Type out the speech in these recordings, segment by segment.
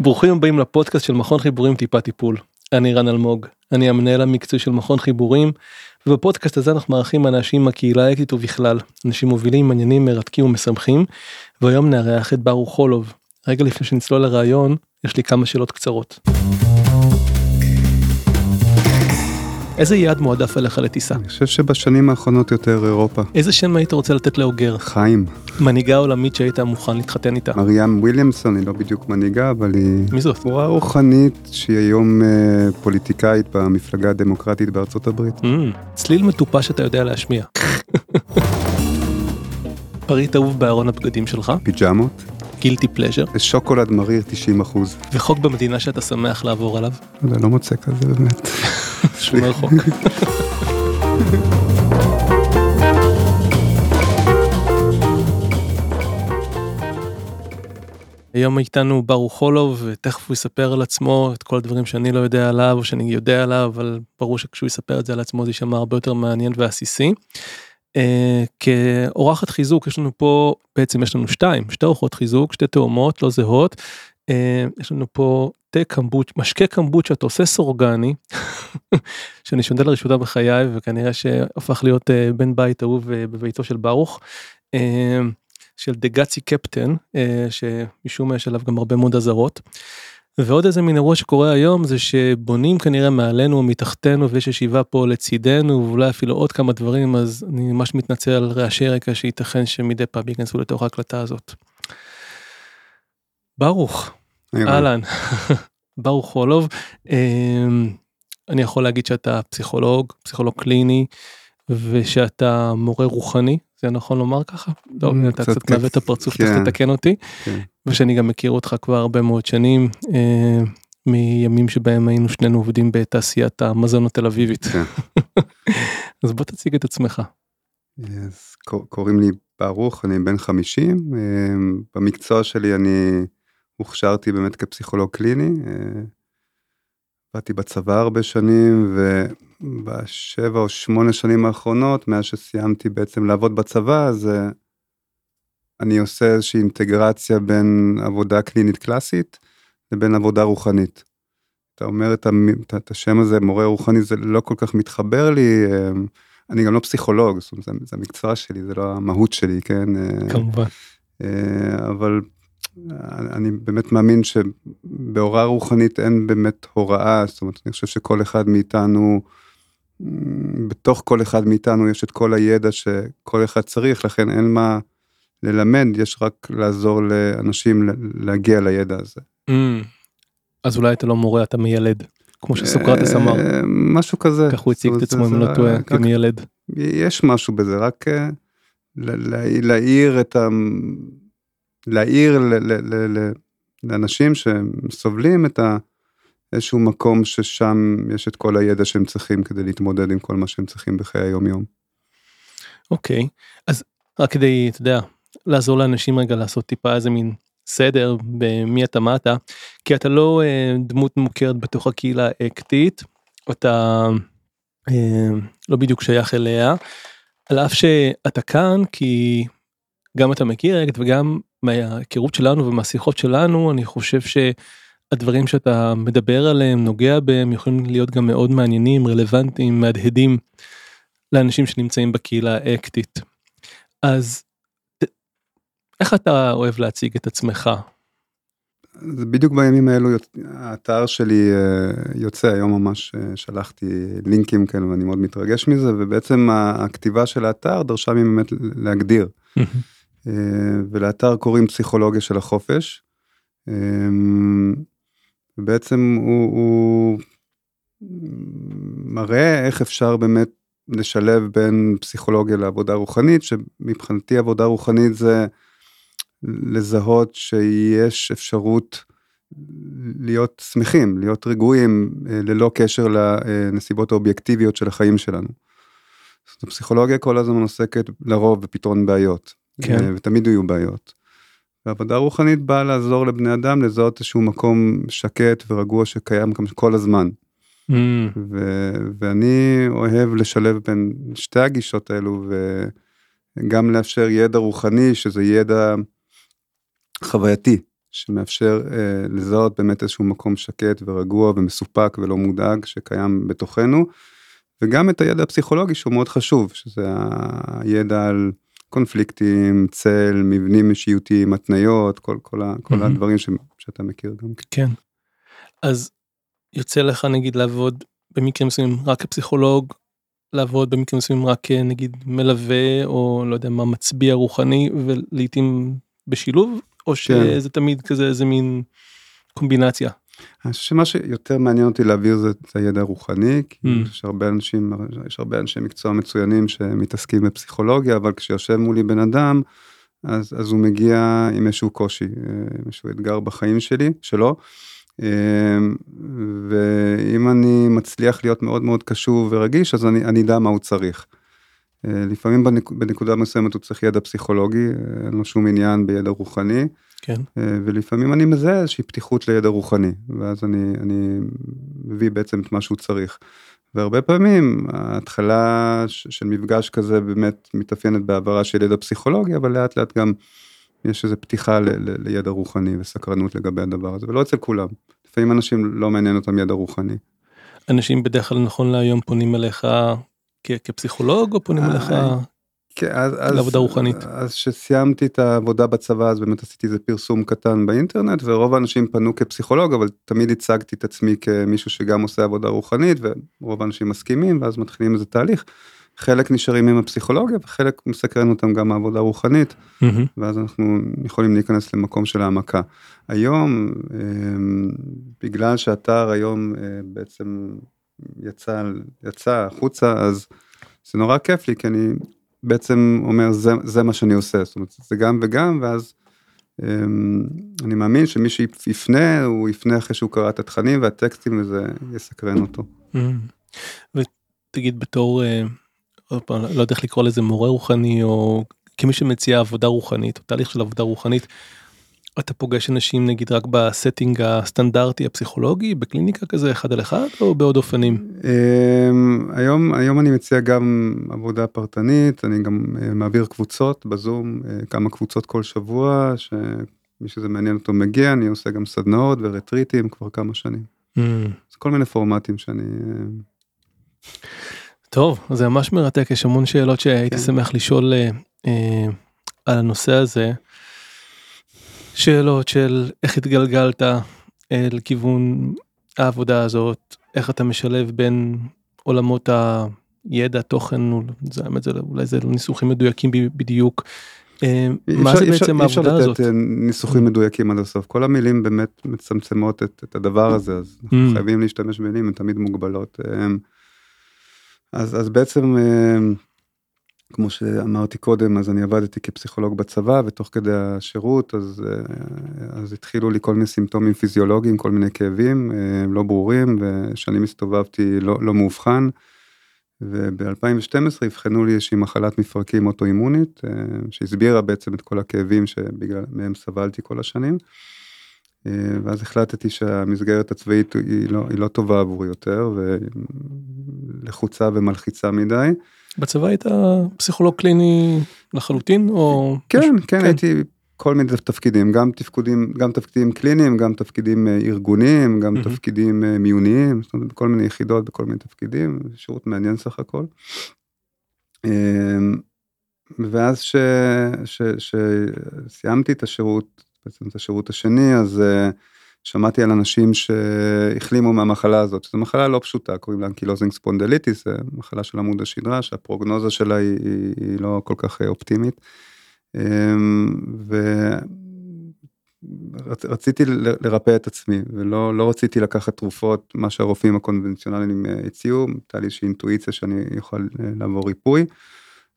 ברוכים הבאים לפודקאסט של מכון חיבורים טיפה טיפול. אני רן אלמוג, אני המנהל המקצועי של מכון חיבורים, ובפודקאסט הזה אנחנו מארחים אנשים מהקהילה האקטית ובכלל, אנשים מובילים, מעניינים, מרתקים ומשמחים, והיום נארח את ברוך חולוב. רגע לפני שנצלול לרעיון, יש לי כמה שאלות קצרות. איזה יעד מועדף עליך לטיסה? אני חושב שבשנים האחרונות יותר אירופה. איזה שם היית רוצה לתת לאוגר? חיים. מנהיגה עולמית שהיית מוכן להתחתן איתה? מריאם וויליאמסון היא לא בדיוק מנהיגה, אבל היא... מי זאת? בחורה רוחנית שהיא היום אה, פוליטיקאית במפלגה הדמוקרטית בארצות הברית. Mm, צליל מטופש שאתה יודע להשמיע. פריט אהוב בארון הבגדים שלך? פיג'מות, גילטי פלז'ר? ושוקולד מריר 90 אחוז. וחוק במדינה שאתה שמח לעבור עליו? לא לא מוצא כזה באמת. שומר חוק. היום איתנו ברוך חולוב ותכף הוא יספר על עצמו את כל הדברים שאני לא יודע עליו או שאני יודע עליו אבל ברור שכשהוא יספר את זה על עצמו זה יישמע הרבה יותר מעניין ועסיסי. אה, כאורחת חיזוק יש לנו פה בעצם יש לנו שתיים שתי אורחות חיזוק שתי תאומות לא זהות. אה, יש לנו פה תה קמבוצ' משקה קמבוצ'ה תוסס אורגני שאני שונדה לראשונה בחיי וכנראה שהפך להיות אה, בן בית אהוב אה, בביתו של ברוך. של דגאצי קפטן שמשום מה יש עליו גם הרבה מאוד אזהרות. ועוד איזה מין אירוע שקורה היום זה שבונים כנראה מעלינו או מתחתנו ויש ישיבה פה לצידנו ואולי אפילו עוד כמה דברים אז אני ממש מתנצל על רעשי רקע שייתכן שמדי פעם ייכנסו לתוך ההקלטה הזאת. ברוך, אהלן, ברוך חולוב, אמ, אני יכול להגיד שאתה פסיכולוג, פסיכולוג קליני ושאתה מורה רוחני, זה נכון לומר ככה? טוב, Mm, אתה קצת. מעוות את הפרצוף, כן. אז תתקן אותי. כן. ושאני גם מכיר אותך כבר הרבה מאוד שנים, אה, מימים שבהם היינו שנינו עובדים בתעשיית המזון התל אביבית. כן. אז בוא תציג את עצמך. אז קור- קוראים לי ברוך, אני בן 50. אה, במקצוע שלי אני הוכשרתי באמת כפסיכולוג קליני. עבדתי בצבא הרבה שנים, ובשבע או שמונה שנים האחרונות, מאז שסיימתי בעצם לעבוד בצבא, אז אה, אני עושה איזושהי אינטגרציה בין עבודה קלינית קלאסית לבין עבודה רוחנית. אתה אומר את, המ... את- השם הזה, מורה רוחני, זה לא כל כך מתחבר לי. אה, אני גם לא פסיכולוג, זאת אומרת, זה, זה המקצוע שלי, זה לא המהות שלי, כן? אה, כמובן. אה, אבל אני באמת מאמין שבהוראה רוחנית אין באמת הוראה, זאת אומרת, אני חושב שכל אחד מאיתנו, בתוך כל אחד מאיתנו יש את כל הידע שכל אחד צריך, לכן אין מה ללמד, יש רק לעזור לאנשים להגיע לידע הזה. Mm, אז אולי אתה לא מורה, אתה מיילד, כמו שסוקרטס אמר, אה, משהו כזה. כך הוא הציג את עצמו אם לא טועה, כמיילד. יש משהו בזה, רק אה, ל- לה- להאיר את ה... להאיר ל- ל- ל- ל- לאנשים שסובלים את. איזשהו מקום ששם יש את כל הידע שהם צריכים כדי להתמודד עם כל מה שהם צריכים בחיי היום יום. אוקיי, אז רק כדי, אתה יודע, לעזור לאנשים רגע לעשות טיפה איזה מין סדר במי אתה מה אתה, כי אתה לא אה, דמות מוכרת בתוך הקהילה האקטית, אתה אה, לא בדיוק שייך אליה, על אף שאתה כאן כי גם אתה מכיר אקט וגם מההיכרות שלנו ומהשיחות שלנו אני חושב שהדברים שאתה מדבר עליהם נוגע בהם יכולים להיות גם מאוד מעניינים רלוונטיים מהדהדים לאנשים שנמצאים בקהילה האקטית. אז איך אתה אוהב להציג את עצמך? זה בדיוק בימים האלו האתר שלי אה, יוצא היום ממש אה, שלחתי לינקים כאלה ואני מאוד מתרגש מזה ובעצם הכתיבה של האתר דרשה ממני באמת להגדיר ולאתר קוראים פסיכולוגיה של החופש. אה, ובעצם הוא, הוא מראה איך אפשר באמת לשלב בין פסיכולוגיה לעבודה רוחנית שמבחינתי עבודה רוחנית זה לזהות שיש אפשרות להיות שמחים, להיות רגועים, אה, ללא קשר לנסיבות האובייקטיביות של החיים שלנו. זאת הפסיכולוגיה כל הזמן עוסקת לרוב בפתרון בעיות, כן. אה, ותמיד יהיו בעיות. ועבודה רוחנית באה לעזור לבני אדם לזהות איזשהו מקום שקט ורגוע שקיים כל הזמן. Mm, ו- ואני אוהב לשלב בין שתי הגישות האלו וגם לאפשר ידע רוחני שזה ידע חווייתי. שמאפשר לזהות באמת איזשהו מקום שקט ורגוע ומסופק ולא מודאג שקיים בתוכנו. וגם את הידע הפסיכולוגי שהוא מאוד חשוב, שזה הידע על קונפליקטים, צל, מבנים אישיותיים, התניות, כל, כל, ה, כל mm-hmm. הדברים ש, שאתה מכיר גם. כן. אז יוצא לך נגיד לעבוד במקרים מסוימים רק כפסיכולוג, לעבוד במקרים מסוימים רק נגיד מלווה או לא יודע מה מצביע רוחני ולעיתים בשילוב או כן. שזה תמיד כזה איזה מין קומבינציה. אני חושב שמה שיותר מעניין אותי להעביר זה את הידע הרוחני, כי mm. יש הרבה אנשים, יש הרבה אנשי מקצוע מצוינים שמתעסקים בפסיכולוגיה, אבל כשיושב מולי בן אדם, אז, אז הוא מגיע עם איזשהו קושי, אה, עם איזשהו אתגר בחיים שלי, שלו. אה, ואם אני מצליח להיות מאוד מאוד קשוב ורגיש, אז אני, אני אדע מה הוא צריך. אה, לפעמים בנק, בנקודה מסוימת הוא צריך ידע פסיכולוגי, אין לו שום עניין בידע רוחני. כן. אה, ולפעמים אני מזהה איזושהי פתיחות לידע רוחני, ואז אני, אני מביא בעצם את מה שהוא צריך. והרבה פעמים ההתחלה של מפגש כזה באמת מתאפיינת בהעברה של ידע פסיכולוגי, אבל לאט לאט גם יש איזו פתיחה ל, ל, לידע רוחני וסקרנות לגבי הדבר הזה, ולא אצל כולם. לפעמים אנשים לא מעניין אותם ידע רוחני. אנשים בדרך כלל נכון להיום פונים אליך כפסיכולוג או פונים אליך אה, כן, אז, לעבודה רוחנית. אז כשסיימתי את העבודה בצבא אז באמת עשיתי איזה פרסום קטן באינטרנט ורוב האנשים פנו כפסיכולוג אבל תמיד הצגתי את עצמי כמישהו שגם עושה עבודה רוחנית ורוב האנשים מסכימים ואז מתחילים איזה תהליך. חלק נשארים עם הפסיכולוגיה וחלק מסקרן אותם גם העבודה הרוחנית mm-hmm. ואז אנחנו יכולים להיכנס למקום של העמקה. היום אמ, בגלל שהאתר היום אה, בעצם יצא יצא החוצה אז זה נורא כיף לי כי אני בעצם אומר זה, זה מה שאני עושה, זאת אומרת זה גם וגם ואז אמ, אני מאמין שמי שיפנה הוא יפנה אחרי שהוא קרא את התכנים והטקסטים וזה יסקרן אותו. Mm. ותגיד בתור, אה, לא יודע איך לקרוא לזה מורה רוחני או כמי שמציע עבודה רוחנית או תהליך של עבודה רוחנית. אתה פוגש אנשים נגיד רק ב setting הסטנדרטי הפסיכולוגי בקליניקה כזה אחד על אחד או בעוד אופנים? אמ, היום היום אני מציע גם עבודה פרטנית אני גם אה, מעביר קבוצות בזום אה, כמה קבוצות כל שבוע שמי שזה מעניין אותו מגיע אני עושה גם סדנאות ורטריטים כבר כמה שנים. Mm. כל מיני פורמטים שאני. אה, טוב זה ממש מרתק יש המון שאלות שהייתי כן. שמח לשאול אה, על הנושא הזה. שאלות של איך התגלגלת אל כיוון העבודה הזאת, איך אתה משלב בין עולמות הידע, תוכן, זה, האמת, זה, אולי זה לא ניסוחים מדויקים בדיוק. אה, מה זה בעצם העבודה הזאת? אי אפשר לתת ניסוחים מדויקים עד הסוף, כל המילים באמת מצמצמות את, את הדבר הזה, אז אנחנו mm. חייבים להשתמש במילים, הן תמיד מוגבלות. אה, אז, אז בעצם אה, כמו שאמרתי קודם אז אני עבדתי כפסיכולוג בצבא ותוך כדי השירות אז אה, אז התחילו לי כל מיני סימפטומים פיזיולוגיים כל מיני כאבים אה, לא ברורים ושאני מסתובבתי לא, לא מאובחן. וב-2012 אבחנו לי איזושהי מחלת מפרקים אוטואימונית אה, שהסבירה בעצם את כל הכאבים שבגלל מהם סבלתי כל השנים. ואז החלטתי שהמסגרת הצבאית היא לא, היא לא טובה עבורי יותר ולחוצה ומלחיצה מדי. בצבא היית פסיכולוג קליני לחלוטין או כן משהו? כן הייתי כל מיני תפקידים גם תפקודים גם תפקידים קליניים גם תפקידים אה, ארגוניים גם mm-hmm. תפקידים אה, מיוניים בכל מיני יחידות בכל מיני תפקידים שירות מעניין סך הכל. אמ, ואז שסיימתי את השירות בעצם את השירות השני אז. Uh, שמעתי על אנשים שהחלימו מהמחלה הזאת, זו מחלה לא פשוטה, קוראים לה אנקילוזינג ספונדליטיס, זו מחלה של עמוד השדרה, שהפרוגנוזה שלה היא, היא, היא לא כל כך אופטימית. אמ, ורציתי לרפא את עצמי, ולא לא רציתי לקחת תרופות, מה שהרופאים הקונבנציונליים אה, הציעו, הייתה לי איזושהי אינטואיציה שאני יכול אה, לעבור ריפוי.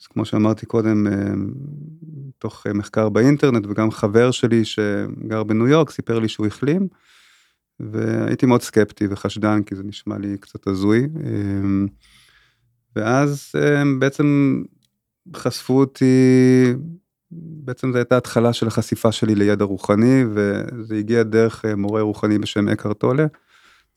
אז כמו שאמרתי קודם, אה, תוך אה, מחקר באינטרנט וגם חבר שלי שגר בניו יורק סיפר לי שהוא החלים. והייתי מאוד סקפטי וחשדן כי זה נשמע לי קצת הזוי. אה, ואז בעצם חשפו אותי, בעצם זו הייתה התחלה של החשיפה שלי לידע רוחני וזה הגיע דרך מורה רוחני בשם אקהרט טולה.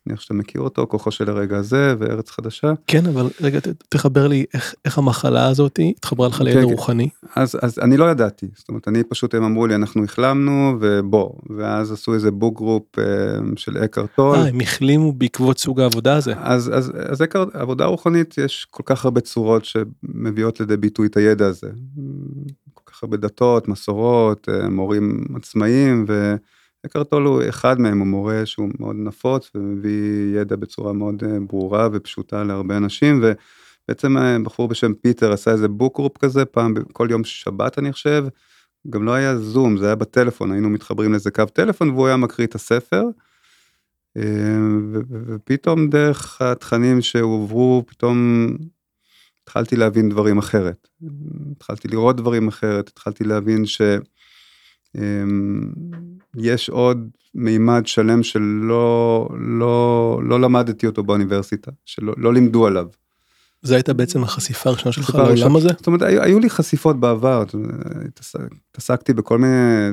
מניח שאתה מכיר אותו, כוחו של הרגע הזה וארץ חדשה. כן, אבל רגע, תחבר לי איך, איך המחלה הזאת התחברה לך לידע כן, כן. רוחני. אז, אז אני לא ידעתי, זאת אומרת, אני פשוט, הם אמרו לי, אנחנו החלמנו ובוא, ואז עשו איזה book group אה, של אקהרט טול. אה, הם החלימו בעקבות סוג העבודה הזה. אז, אז, אז אקהר, עבודה רוחנית, יש כל כך הרבה צורות שמביאות לידי ביטוי את הידע הזה. כל כך הרבה דתות, מסורות, אה, מורים עצמאיים, ואקהרט טול הוא אחד מהם, הוא מורה שהוא מאוד נפוץ ומביא ידע בצורה מאוד אה, ברורה ופשוטה להרבה אנשים, ובעצם אה, בחור בשם פיטר עשה איזה book group כזה, פעם, כל יום שבת אני חושב, גם לא היה זום, זה היה בטלפון, היינו מתחברים לאיזה קו טלפון והוא היה מקריא את הספר. אה, ופתאום דרך התכנים שהועברו, פתאום התחלתי להבין דברים אחרת. התחלתי לראות דברים אחרת, התחלתי להבין שיש עוד מימד שלם שלא לא, לא למדתי אותו באוניברסיטה, שלא לא לימדו עליו. זה הייתה בעצם החשיפה הראשונה שלך לעולם. הזה? זאת אומרת, היו, היו לי חשיפות בעבר, התעסקתי בכל מיני,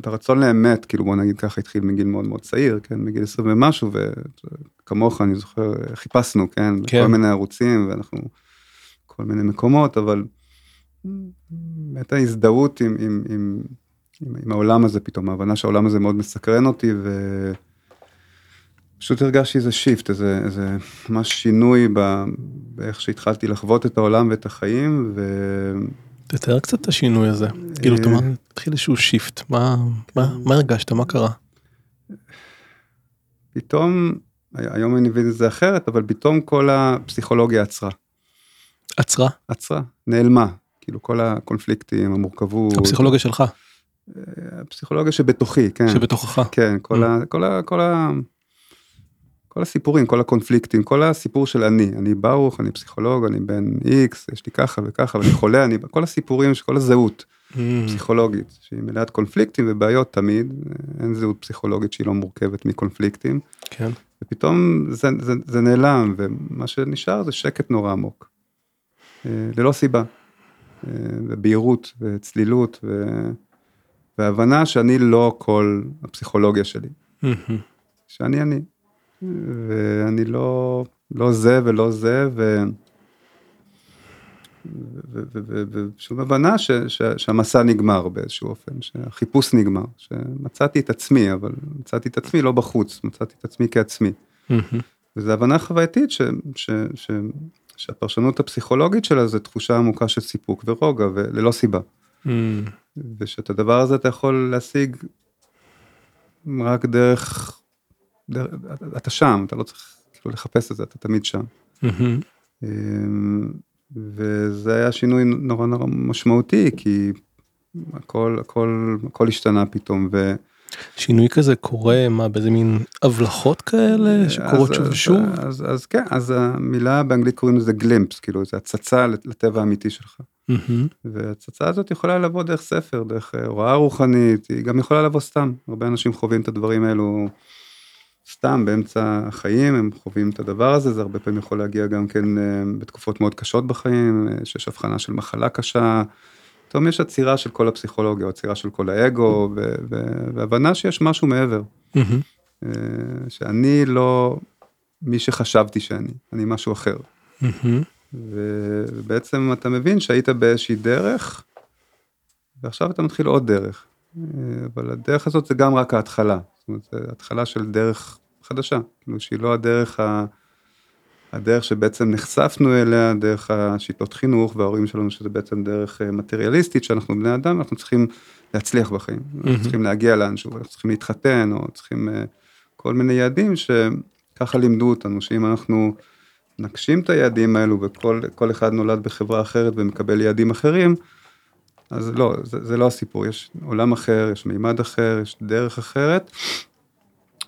אומרת, הרצון לאמת, כאילו בוא נגיד ככה, התחיל מגיל מאוד מאוד צעיר, כן, מגיל 20 ומשהו, וכמוך, אני זוכר, חיפשנו, כן, כן. בכל מיני ערוצים, ואנחנו, כל מיני מקומות, אבל באמת ההזדהות עם, עם, עם, עם, עם העולם הזה פתאום, ההבנה שהעולם הזה מאוד מסקרן אותי, ו... פשוט הרגשתי איזה shift, איזה, איזה ממש שינוי ב, באיך שהתחלתי לחוות את העולם ואת החיים, ו... תתאר קצת את השינוי הזה. כאילו, אתה אה. אומר, התחיל איזשהו shift, מה מה- מה הרגשת, מה קרה? פתאום, היום אני מבין את זה אחרת, אבל פתאום כל הפסיכולוגיה עצרה. עצרה? עצרה, נעלמה. כאילו כל הקונפליקטים, המורכבות. הפסיכולוגיה שלך, הפסיכולוגיה שבתוכי, כן. שבתוכך. כן, כל ה... כל ה... כל ה... כל הסיפורים, כל הקונפליקטים, כל הסיפור של אני, אני ברוך, אני פסיכולוג, אני בן איקס, יש לי ככה וככה, ואני חולה, אני, כל הסיפורים, כל הזהות Mm, פסיכולוגית, שהיא מלאת קונפליקטים ובעיות תמיד, אין זהות פסיכולוגית שהיא לא מורכבת מקונפליקטים, כן. ופתאום זה, זה, זה נעלם, ומה שנשאר זה שקט נורא עמוק, אה, ללא סיבה, אה, ובהירות וצלילות, ו... והבנה שאני לא כל הפסיכולוגיה שלי. שאני אני, ואני לא, לא זה ולא זה, ו... ושום הבנה ש, ש, שהמסע נגמר באיזשהו אופן, שהחיפוש נגמר, שמצאתי את עצמי, אבל מצאתי את עצמי לא בחוץ, מצאתי את עצמי כעצמי. וזו הבנה חווייתית ש, ש, ש, שהפרשנות הפסיכולוגית שלה זה תחושה עמוקה של סיפוק ורוגע וללא סיבה. מהמם. ושאת הדבר הזה אתה יכול להשיג רק דרך, דרך אתה שם, אתה לא צריך כאילו לחפש את זה, אתה תמיד שם. מהמם. אמ, וזה היה שינוי נורא נורא משמעותי, כי הכל, הכל, הכל השתנה פתאום. ו... שינוי כזה קורה, מה, באיזה מין הבלחות כאלה שקורות אז- שוב אז- ושוב? אז, אז כן, אז המילה באנגלית קוראים לזה גלימפס, כאילו זה הצצה לטבע האמיתי שלך. מהמם. והצצה הזאת יכולה לבוא דרך ספר, דרך אה, הוראה רוחנית, היא גם יכולה לבוא סתם. הרבה אנשים חווים את הדברים האלו סתם באמצע החיים, הם חווים את הדבר הזה, זה הרבה פעמים יכול להגיע גם כן אה, בתקופות מאוד קשות בחיים, אה, שיש הבחנה של מחלה קשה. פתאום יש עצירה של כל הפסיכולוגיה, או עצירה של כל האגו, והבנה שיש משהו מעבר. אה, שאני לא מי שחשבתי שאני, אני משהו אחר. ובעצם אתה מבין שהיית באיזושהי דרך, ועכשיו אתה מתחיל עוד דרך. אה, אבל הדרך הזאת זה גם רק ההתחלה. זאת אומרת, זה התחלה של דרך חדשה, כאילו שהיא לא הדרך ה... הדרך שבעצם נחשפנו אליה, דרך השיטות חינוך וההורים שלנו, שזה בעצם דרך אה, מטריאליסטית, שאנחנו בני אדם, אנחנו צריכים להצליח בחיים, אנחנו צריכים להגיע לאנשהו, אנחנו צריכים להתחתן, או צריכים אה, כל מיני יעדים שככה לימדו אותנו, שאם אנחנו נגשים את היעדים האלו, וכל כל אחד נולד בחברה אחרת ומקבל יעדים אחרים, אז לא, זה, זה לא הסיפור, יש עולם אחר, יש מימד אחר, יש דרך אחרת,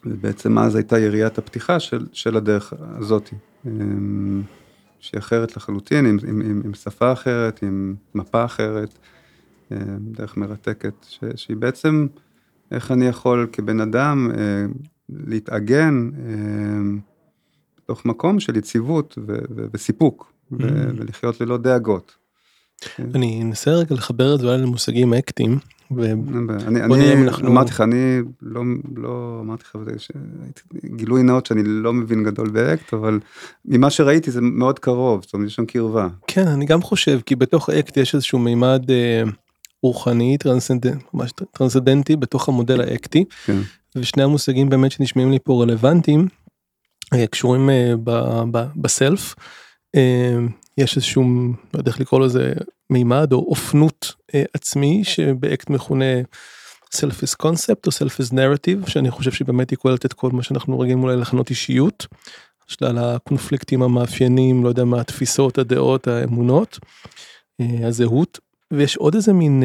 ובעצם אז הייתה יריית הפתיחה של, של הדרך הזאת, אמ, שהיא אחרת לחלוטין, עם, עם, עם, עם שפה אחרת, עם מפה אחרת, אמ, דרך מרתקת, ש, שהיא בעצם, איך אני יכול כבן אדם אמ, להתאגן אמ, בתוך מקום של יציבות ו, ו, וסיפוק, ו, Mm. ולחיות ללא דאגות. אני אנסה רגע לחבר את זה אולי למושגים אקטיים, אני אמרתי לך אני לא לא אמרתי לך גילוי נאות שאני לא מבין גדול באקט אבל ממה שראיתי זה מאוד קרוב זאת אומרת יש שם קרבה. כן אני גם חושב כי בתוך אקט יש איזשהו מימד רוחני טרנסדנטי בתוך המודל האקטי כן. ושני המושגים באמת שנשמעים לי פה רלוונטיים קשורים בסלף. יש איזשהו לא יודע איך לקרוא לזה מימד או אופנות עצמי שבאקט מכונה self-is concept או self-is narrative שאני חושב שהיא באמת היא כוללת את כל מה שאנחנו רגילים אולי לכנות אישיות. שלל הקונפליקטים המאפיינים לא יודע מה התפיסות הדעות האמונות הזהות ויש עוד איזה מין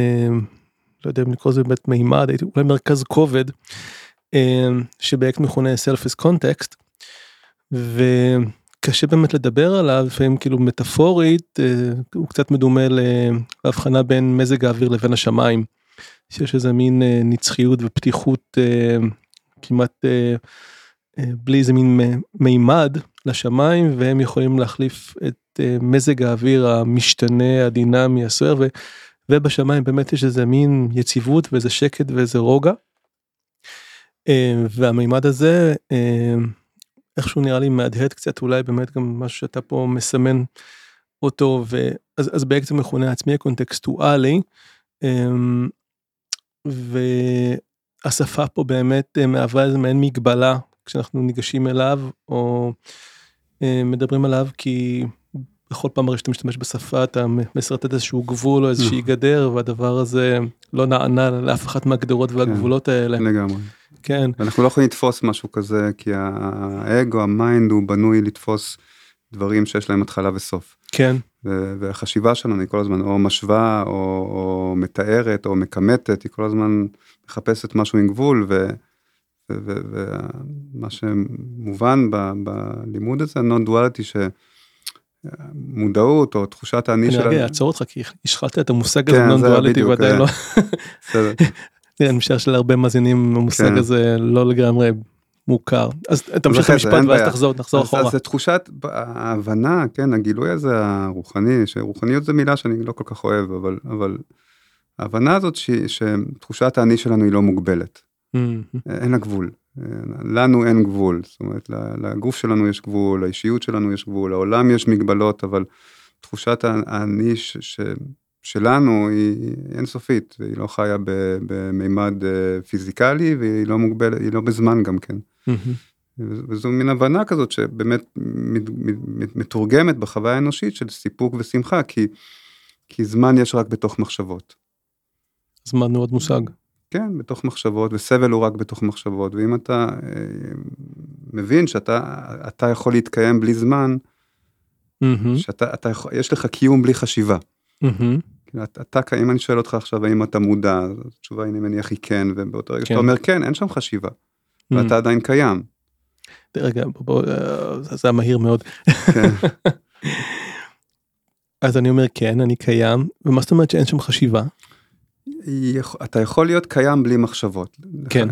לא יודע אם לקרוא לזה באמת מימד הייתי אולי מרכז כובד שבאקט מכונה self-is context. וקשה באמת לדבר עליו לפעמים כאילו מטאפורית הוא קצת מדומה להבחנה בין מזג האוויר לבין השמיים. שיש איזה מין נצחיות ופתיחות כמעט בלי איזה מין מימד לשמיים והם יכולים להחליף את מזג האוויר המשתנה הדינמי הסוער ובשמיים באמת יש איזה מין יציבות ואיזה שקט ואיזה רוגע. והמימד הזה איכשהו נראה לי מהדהד קצת אולי באמת גם מה שאתה פה מסמן אותו ואז אז בעצם מכונה עצמי הקונטקסטואלי. והשפה פה באמת מהווה איזה מעין מגבלה כשאנחנו ניגשים אליו או מדברים עליו כי בכל פעם הרי שאתה משתמש בשפה אתה משרטט איזשהו גבול או איזושהי גדר והדבר הזה לא נענה לאף אחת מהגדרות והגבולות האלה. לגמרי. כן. אנחנו לא יכולים לתפוס משהו כזה כי האגו ה mind הוא בנוי לתפוס דברים שיש להם התחלה וסוף. כן. והחשיבה שלנו היא כל הזמן או משווה או, או מתארת או מכמתת היא כל הזמן מחפשת משהו עם גבול ומה שמובן בלימוד הזה נון דואליטי שמודעות או תחושת האני שלנו. אני אעצור אותך כי השחלת את המושג הזה נון דואליטי ודאי לא. אני משער שלהרבה מאזינים המושג כן. הזה לא לגמרי מוכר אז תמשיך המשפט ואז תחזור נחזור אחורה. אז זה תחושת ההבנה כן הגילוי הזה הרוחני שרוחניות זה מילה שאני לא כל כך אוהב אבל אבל ההבנה הזאת שתחושת האני שלנו היא לא מוגבלת. אין לה גבול. לנו אין גבול זאת אומרת לגוף שלנו יש גבול לאישיות שלנו יש גבול לעולם יש מגבלות אבל תחושת האני שלנו היא אינסופית היא לא חיה במימד פיזיקלי והיא לא מוגבלת היא לא בזמן גם כן. וזו מין הבנה כזאת שבאמת מתורגמת בחוויה האנושית של סיפוק ושמחה כי, כי זמן יש רק בתוך מחשבות. זמן הוא עוד מושג. כן בתוך מחשבות וסבל הוא רק בתוך מחשבות ואם אתה מבין שאתה אתה יכול להתקיים בלי זמן. שאתה אתה יש לך קיום בלי חשיבה. אתה אם אני שואל אותך עכשיו האם אתה מודע התשובה אני מניח היא כן ובאותו רגע שאתה אומר כן אין שם חשיבה. ואתה עדיין קיים. רגע בוא זה היה מהיר מאוד. אז אני אומר כן אני קיים ומה זאת אומרת שאין שם חשיבה. אתה יכול להיות קיים בלי מחשבות. כן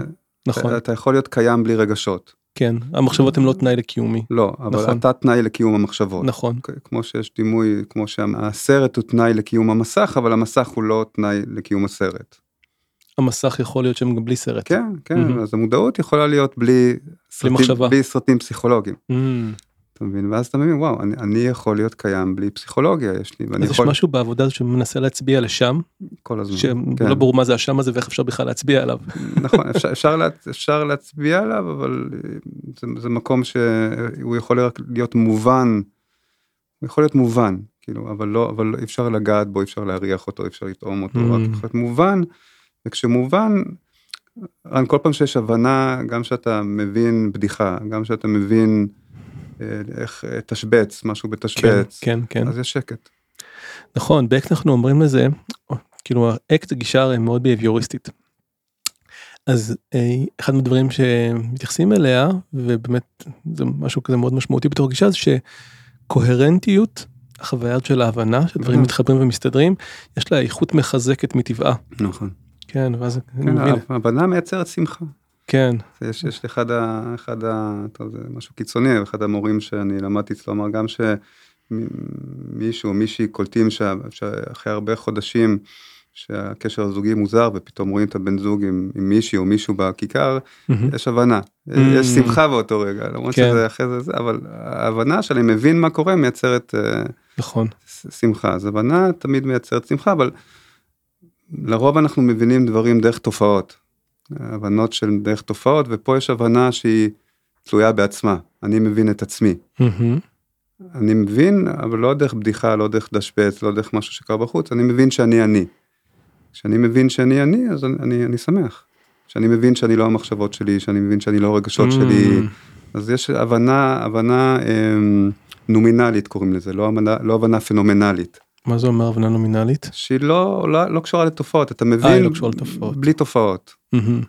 נכון. אתה יכול להיות קיים בלי רגשות. כן המחשבות הן לא תנאי לקיומי. לא אבל נכון. אתה תנאי לקיום המחשבות. נכון. כמו שיש דימוי כמו שהסרט הוא תנאי לקיום המסך אבל המסך הוא לא תנאי לקיום הסרט. המסך יכול להיות שם גם בלי סרט. כן, כן, mm-hmm. אז המודעות יכולה להיות בלי, סרטים, מחשבה. בלי סרטים פסיכולוגיים. Mm-hmm. אתה מבין? ואז אתה מבין, וואו, אני, אני יכול להיות קיים בלי פסיכולוגיה, יש לי, ואני אז יכול... יש משהו בעבודה שמנסה להצביע לשם? כל הזמן, שלא כן. ברור מה זה השם הזה ואיך אפשר בכלל להצביע עליו. נכון, אפשר, אפשר, לה, אפשר להצביע עליו, אבל זה, זה מקום שהוא יכול להיות מובן, הוא יכול להיות מובן, כאילו, אבל לא, אבל אי אפשר לגעת בו, אי אפשר להריח אותו, אי אפשר לטעום אותו, mm-hmm. רק יכול להיות מובן. וכשמובן, כל פעם שיש הבנה, גם שאתה מבין בדיחה, גם שאתה מבין איך תשבץ, משהו בתשבץ, כן, כן, כן. אז יש שקט. נכון, באקט אנחנו אומרים לזה, כאילו האקט גישה הרי מאוד ביהביוריסטית. אז אה, אחד מהדברים שמתייחסים אליה, ובאמת זה משהו כזה מאוד משמעותי בתור גישה, זה שקוהרנטיות, החוויה של ההבנה, שדברים מתחברים ומסתדרים, יש לה איכות מחזקת מטבעה. נכון. כן, ואז כן, אני מבין. הבנה מייצרת שמחה. כן. יש, יש אחד ה... אחד ה... טוב, זה משהו קיצוני, אחד המורים שאני למדתי אצלו אמר גם שמישהו, מישהי קולטים שאחרי הרבה חודשים שהקשר הזוגי מוזר ופתאום רואים את הבן זוג עם, עם מישהי או מישהו בכיכר, מהמם. יש הבנה, Mm. יש שמחה באותו רגע, למרות כן. שזה אחרי זה, זה, אבל ההבנה שאני מבין מה קורה מייצרת אה, נכון. שמחה, אז הבנה תמיד מייצרת שמחה, אבל לרוב אנחנו מבינים דברים דרך תופעות, הבנות של דרך תופעות, ופה יש הבנה שהיא תלויה בעצמה, אני מבין את עצמי. אני מבין, אבל לא דרך בדיחה, לא דרך דשבץ, לא דרך משהו שקרה בחוץ, אני מבין שאני אני. כשאני מבין שאני אני, אז אני, אני, אני שמח. כשאני מבין שאני לא המחשבות שלי, שאני מבין שאני לא הרגשות שלי, Mm. אז יש הבנה, הבנה אמ, נומינלית קוראים לזה, לא הבנה, לא הבנה פנומנלית, מה זה אומר הבנה נומינלית? שהיא לא, לא, לא קשורה לתופעות, אתה היא מבין, לא קשורה לתופעות. בלי תופעות. מהמם.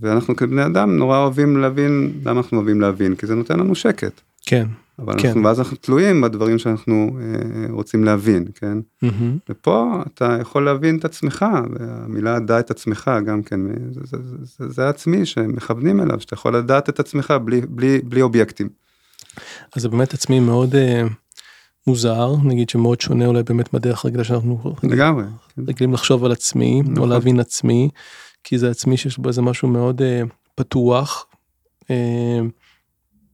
ואנחנו כבני אדם נורא אוהבים להבין, למה אנחנו אוהבים להבין? כי זה נותן לנו שקט. כן. אבל כן. אנחנו, ואז אנחנו תלויים בדברים שאנחנו אה, רוצים להבין, כן? מהמם. ופה אתה יכול להבין את עצמך, והמילה דע את עצמך גם כן, זה, זה, זה, זה, זה עצמי שמכוונים אליו, שאתה יכול לדעת את עצמך בלי, בלי, בלי אובייקטים. אז זה באמת עצמי מאוד אה, מוזר, נגיד שמאוד שונה אולי באמת בדרך רגילה שאנחנו לגמרי. כן. רגילים לחשוב על עצמי, או נכון. להבין עצמי, כי זה עצמי שיש בו איזה משהו מאוד אה, פתוח, אה,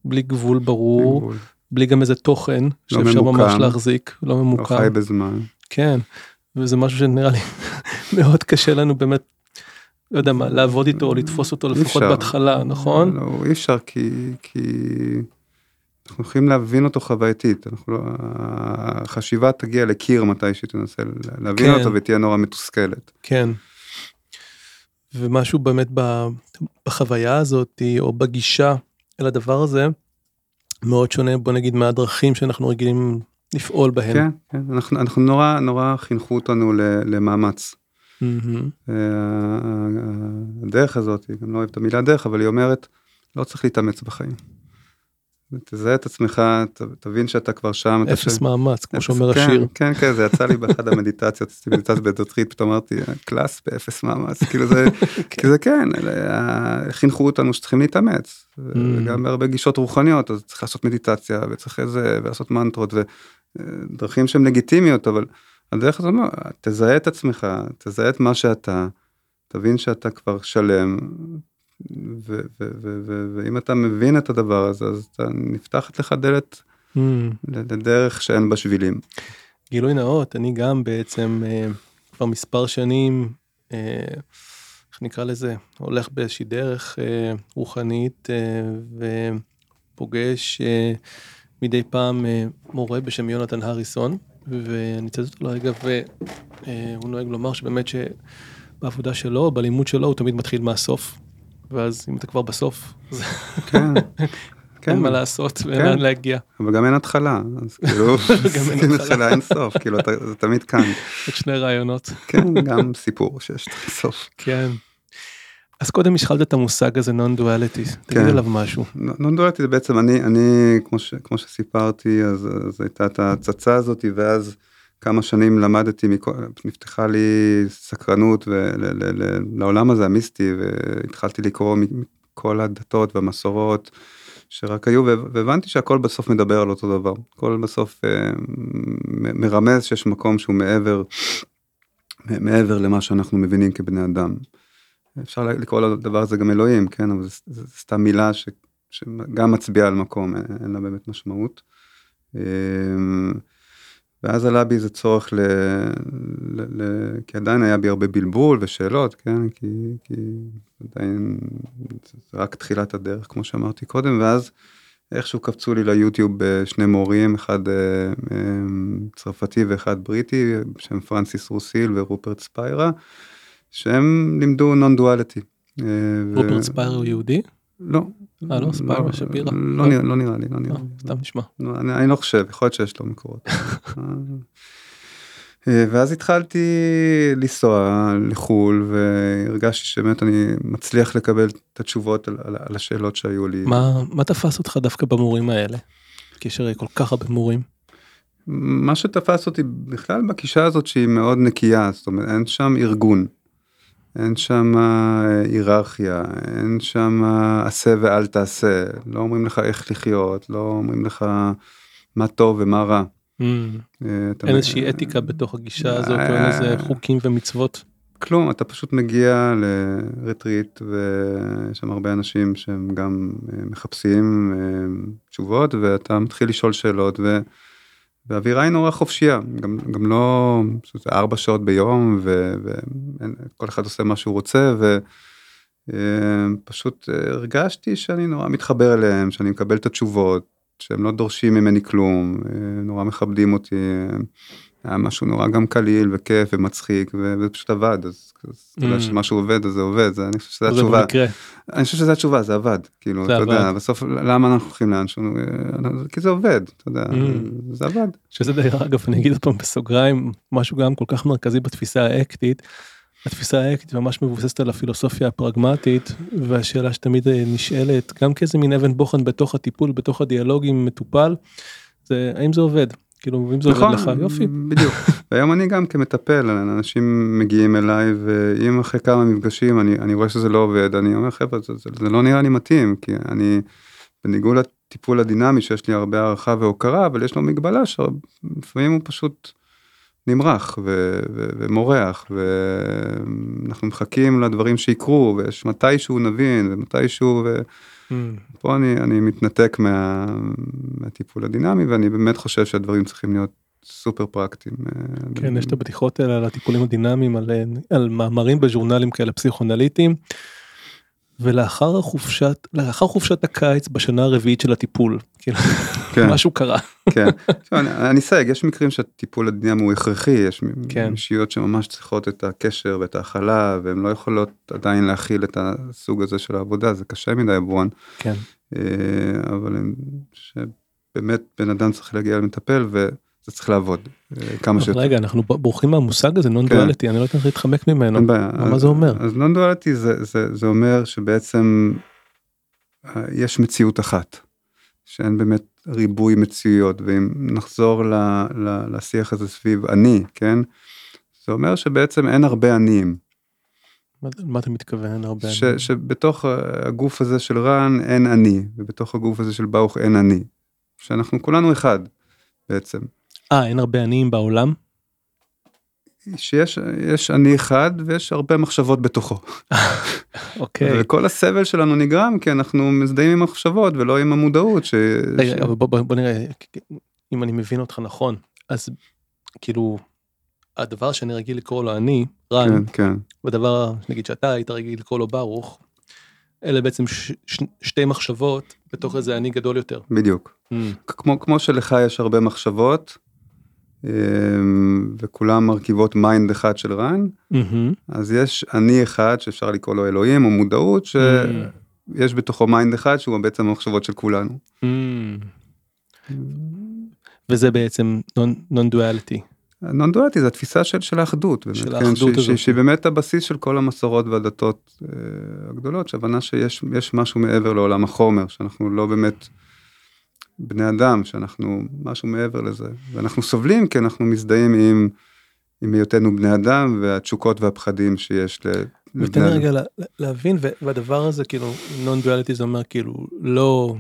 בלי גבול ברור, גבול. בלי גם איזה תוכן לא שאפשר ממש ממוקם. להחזיק, לא לא ממוקם. חי בזמן. כן, וזה משהו שנראה לי מאוד קשה לנו באמת, לא יודע מה, לעבוד איתו או לתפוס אותו לפחות אפשר. בהתחלה, נכון? לא, אי אפשר כי, כי אנחנו יכולים להבין אותו חווייתית, אנחנו לא, החשיבה תגיע לקיר מתי שתנסה להבין כן. אותו ותהיה נורא מתוסכלת. כן. ומשהו באמת בחוויה הזאת, או בגישה אל הדבר הזה, מאוד שונה, בוא נגיד, מהדרכים שאנחנו רגילים לפעול בהם. כן, כן, אנחנו, אנחנו נורא נורא חינכו אותנו למאמץ. אה, הדרך הזאת, אני לא אוהב את המילה דרך, אבל היא אומרת, לא צריך להתאמץ בחיים. תזהה את עצמך, ת- תבין שאתה כבר שם. אפס ש- מאמץ, כמו שאומר כן, השיר. כן, כן, זה יצא לי באחד המדיטציות, עשיתי מדיטציה בדוטרית, פתאום אמרתי, כלאס באפס מאמץ, כאילו זה, כי זה כן, חינכו אותנו שצריכים להתאמץ, וגם בהרבה גישות רוחניות, אז צריך לעשות מדיטציה, וצריך איזה, ולעשות מנטרות, ודרכים שהן לגיטימיות, אבל הדרך הזאת, אומר, תזהה את עצמך, תזהה את מה שאתה, תבין שאתה כבר שלם, ואם אתה מבין את הדבר הזה, אז אתה נפתחת לך דלת מהמם. לדרך שאין בה שבילים. גילוי נאות, אני גם בעצם אה, כבר מספר שנים, אה, איך נקרא לזה, הולך באיזושהי דרך אה, רוחנית אה, ופוגש אה, מדי פעם אה, מורה בשם יונתן הריסון, ואני אצטט אותו לרגע, והוא נוהג לומר שבאמת שבעבודה שלו, בלימוד שלו, הוא תמיד מתחיל מהסוף. ואז אם אתה כבר בסוף, כן, כן, אין מה לעשות ואין כן. לאן להגיע. אבל גם אין התחלה, אז כאילו, אין אין התחלה. אין סוף, כאילו, אתה- זה תמיד כאן. עוד שני רעיונות. כן, גם סיפור שיש סוף. כן. אז קודם השחלת את המושג הזה נון דואליטי, תגיד כן. עליו משהו. נון דואליטי זה בעצם אני, אני, כמו ש- כמו שסיפרתי, אז אז הייתה את ההצצה הזאת, ואז כמה שנים למדתי, נפתחה לי סקרנות לעולם הזה המיסטי, והתחלתי לקרוא מכל הדתות והמסורות. שרק היו, והבנתי שהכל בסוף מדבר על אותו דבר. הכל בסוף אה, מרמז שיש מקום שהוא מעבר, מעבר למה שאנחנו מבינים כבני אדם. אפשר לקרוא לדבר הזה גם אלוהים, כן, אבל זה סתם מילה שגם מצביעה על מקום, אין, אין לה באמת משמעות. אה, ואז עלה בי איזה צורך ל... ל, ל כי עדיין היה בי הרבה בלבול ושאלות, כן, כי, כי עדיין זה רק תחילת הדרך, כמו שאמרתי קודם, ואז איכשהו קפצו לי ליוטיוב אה, שני מורים, אחד אה, אה, צרפתי ואחד בריטי, בשם פרנסיס רוסיל ורופרט ספיירה, שהם לימדו נון דואליטי. רופרט ספייר הוא יהודי? לא. אה, לא? ספיירה שפירא? לא, נראה- לא נראה לי, לא נראה אה, לי. סתם נשמע. לא, אני, לא חושב, יכול להיות שיש לו מקורות. אה, ואז התחלתי לנסוע לחו"ל והרגשתי שבאמת אני מצליח לקבל את התשובות על, על, על השאלות שהיו לי. מה מה תפס אותך דווקא במורים האלה? כי יש הרי כל כך הרבה מורים. מה שתפס אותי בכלל בגישה הזאת שהיא מאוד נקייה, זאת אומרת אין שם ארגון, אין שם אה, היררכיה, אין שם עשה ואל תעשה, לא אומרים לך איך לחיות, לא אומרים לך מה טוב ומה רע. Mm. אה, אתה אין מ- איזושהי אתיקה בתוך הגישה הזאת, או אין אה, איזה חוקים ומצוות. כלום, אתה פשוט מגיע לרטריט ויש שם הרבה אנשים שהם גם אה, מחפשים אה, תשובות ואתה מתחיל לשאול שאלות ו... והאווירה היא נורא חופשייה, גם, גם לא, ארבע שעות ביום וכל אחד עושה מה שהוא רוצה ופשוט הרגשתי שאני נורא מתחבר אליהם, שאני מקבל את התשובות, שהם לא דורשים ממני כלום, אה, נורא מכבדים אותי. היה משהו נורא גם קליל וכיף ומצחיק וזה פשוט עבד אז, אתה יודע Mm. שמשהו עובד אז זה עובד זה אני חושב שזו זה התשובה. אני חושב שזו התשובה זה עבד כאילו אתה יודע. בסוף למה אנחנו הולכים לאנשהו אה, כי זה עובד אתה יודע Mm. זה עבד שזה דרך אגב אני אגיד פעם בסוגריים משהו גם כל כך מרכזי בתפיסה האקטית. התפיסה האקטית ממש מבוססת על הפילוסופיה הפרגמטית והשאלה שתמיד אה, נשאלת גם כאיזה מין אבן בוחן בתוך הטיפול בתוך הדיאלוג עם מטופל. זה האם זה עובד כאילו אם זה עובד לך יופי. בדיוק והיום אני גם כמטפל אנשים מגיעים אליי ואם אחרי כמה מפגשים אני אני רואה שזה לא עובד אני אומר חבר'ה זה, זה, זה לא נראה לי מתאים כי אני בניגוד לטיפול הדינמי שיש לי הרבה הערכה והוקרה אבל יש לו מגבלה שלפעמים הוא פשוט נמרח ו- ו- ומורח ואנחנו מחכים לדברים שיקרו ויש מתישהו נבין ומתישהו ו... Mm. פה אני, אני מתנתק מה, מהטיפול הדינמי ואני באמת חושב שהדברים צריכים להיות סופר פרקטיים. אה, כן יש את הבדיחות האלה על הטיפולים הדינמיים על, אה, על מאמרים בז'ורנלים כאלה פסיכואנליטיים. ולאחר החופשת לאחר חופשת הקיץ בשנה הרביעית של הטיפול כאילו כן, משהו קרה כן. אני, אסייג, יש מקרים שהטיפול הדינמי הוא הכרחי, יש כן. אישיות שממש צריכות את הקשר ואת ההכלה והן לא יכולות עדיין להכיל את הסוג הזה של העבודה, זה קשה מדי עבורן, כן אה, אבל שבאמת בן אדם צריך להגיע למטפל וזה צריך לעבוד אה, כמה שיותר. רגע אנחנו בורחים מהמושג הזה נון דואליטי אני לא יודעת איך להתחמק ממנו. מה זה אומר? אז נון דואליטי זה, אומר שבעצם אה, יש מציאות אחת, שאין באמת ריבוי מציאויות, ואם נחזור לשיח הזה סביב אני, כן? זה אומר שבעצם אין הרבה עניים, מה- מה אתה מתכוון הרבה ש, שבתוך הגוף הזה של רן אין אני, ובתוך הגוף הזה של ברוך אין אני, שאנחנו כולנו אחד בעצם. אה אין הרבה עניים בעולם שיש יש אני אחד ויש הרבה מחשבות בתוכו. אוקיי וכל הסבל שלנו נגרם כי אנחנו מזדהים עם המחשבות ולא עם המודעות. ש... רגע, ש... אבל בוא, בוא, בוא נראה אם אני מבין אותך נכון אז כאילו הדבר שאני רגיל לקרוא לו אני רן כן, כן, בדבר נגיד שאתה היית רגיל לקרוא לו ברוך. אלה בעצם ש, ש, שתי מחשבות בתוך איזה אני גדול יותר. בדיוק. Mm, כמו, כמו שלך יש הרבה מחשבות, וכולם מרכיבות mind אחד של רן, מהמם, אז יש אני אחד שאפשר לקרוא לו אלוהים או מודעות, שיש בתוכו mind אחד שהוא בעצם המחשבות של כולנו. mm. וזה בעצם non-duality. Non-duality זה התפיסה של, של האחדות, באמת, של כן, האחדות שהיא- הזאת. שהיא- באמת הבסיס של כל המסורות והדתות אה, הגדולות, שהבנה שיש יש משהו מעבר לעולם החומר, שאנחנו לא באמת בני אדם, שאנחנו משהו מעבר לזה, ואנחנו סובלים כי אנחנו מזדהים עם, עם היותנו בני אדם והתשוקות והפחדים שיש לבני אדם. רגע לה- להבין והדבר הזה כאילו נון דואליטי זה אומר כאילו לא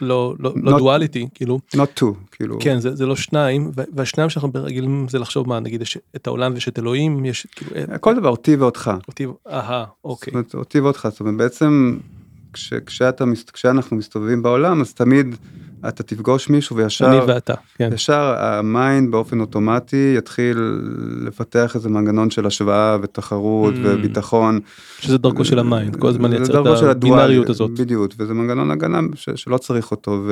לא לא לא Not- דואליטי כאילו. not two, כאילו, כן זה זה לא שניים והשניים שאנחנו רגילים זה לחשוב מה נגיד יש את העולם ויש את אלוהים יש כאילו כל דבר אותי ואותך. אותי אהה זאת אוקיי אומרת, אותי ואותך, זאת אומרת, בעצם כש, כשאתה, כשאנחנו מסתובבים בעולם, אז תמיד אתה תפגוש מישהו וישר, אני ואתה כן ישר ה mind באופן אוטומטי יתחיל לפתח איזה מנגנון של השוואה ותחרות Mm. וביטחון. שזה דרכו של ה mind כל הזמן לייצר את הבינאריות הזאת. בדיוק, וזה מנגנון הגנה ש, שלא צריך אותו,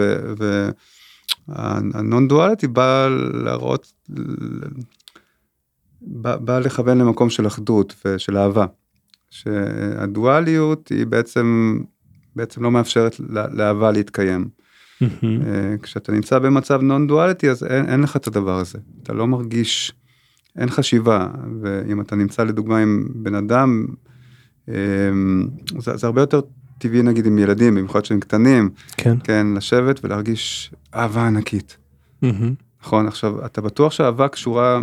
וה non-duality בא להראות, בא, בא לכוון למקום של אחדות ושל אהבה. שהדואליות היא בעצם, בעצם לא מאפשרת לאהבה להתקיים. אה, כשאתה נמצא במצב נון דואליטי אז אין, אין לך את הדבר הזה אתה לא מרגיש אין חשיבה ואם אתה נמצא לדוגמה עם בן אדם אה, זה, זה הרבה יותר טבעי נגיד עם ילדים במיוחד שהם קטנים כן כן לשבת ולהרגיש אהבה ענקית. נכון עכשיו אתה בטוח שאהבה קשורה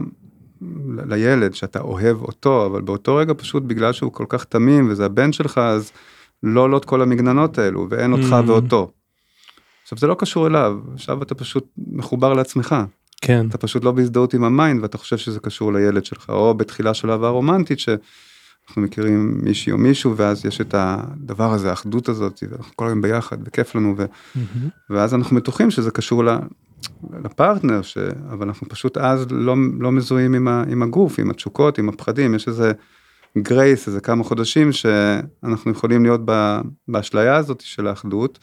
לילד שאתה אוהב אותו אבל באותו רגע פשוט בגלל שהוא כל כך תמים וזה הבן שלך אז לא עולות כל המגננות האלו ואין אותך. ואותו. עכשיו זה לא קשור אליו עכשיו אתה פשוט מחובר לעצמך כן. אתה פשוט לא בהזדהות עם ה mind ואתה חושב שזה קשור לילד שלך, או בתחילה של אהבה רומנטית שאנחנו מכירים מישהי או מישהו ואז יש את הדבר הזה, האחדות הזאת, ואנחנו כל היום ביחד וכיף לנו, ו... מהמם. ואז אנחנו בטוחים שזה קשור ל... לפרטנר, ש... אבל אנחנו פשוט אז לא, לא מזוהים עם, ה... עם הגוף, עם התשוקות, עם הפחדים, יש איזה גרייס, איזה כמה חודשים שאנחנו יכולים להיות ב... באשליה הזאת של האחדות.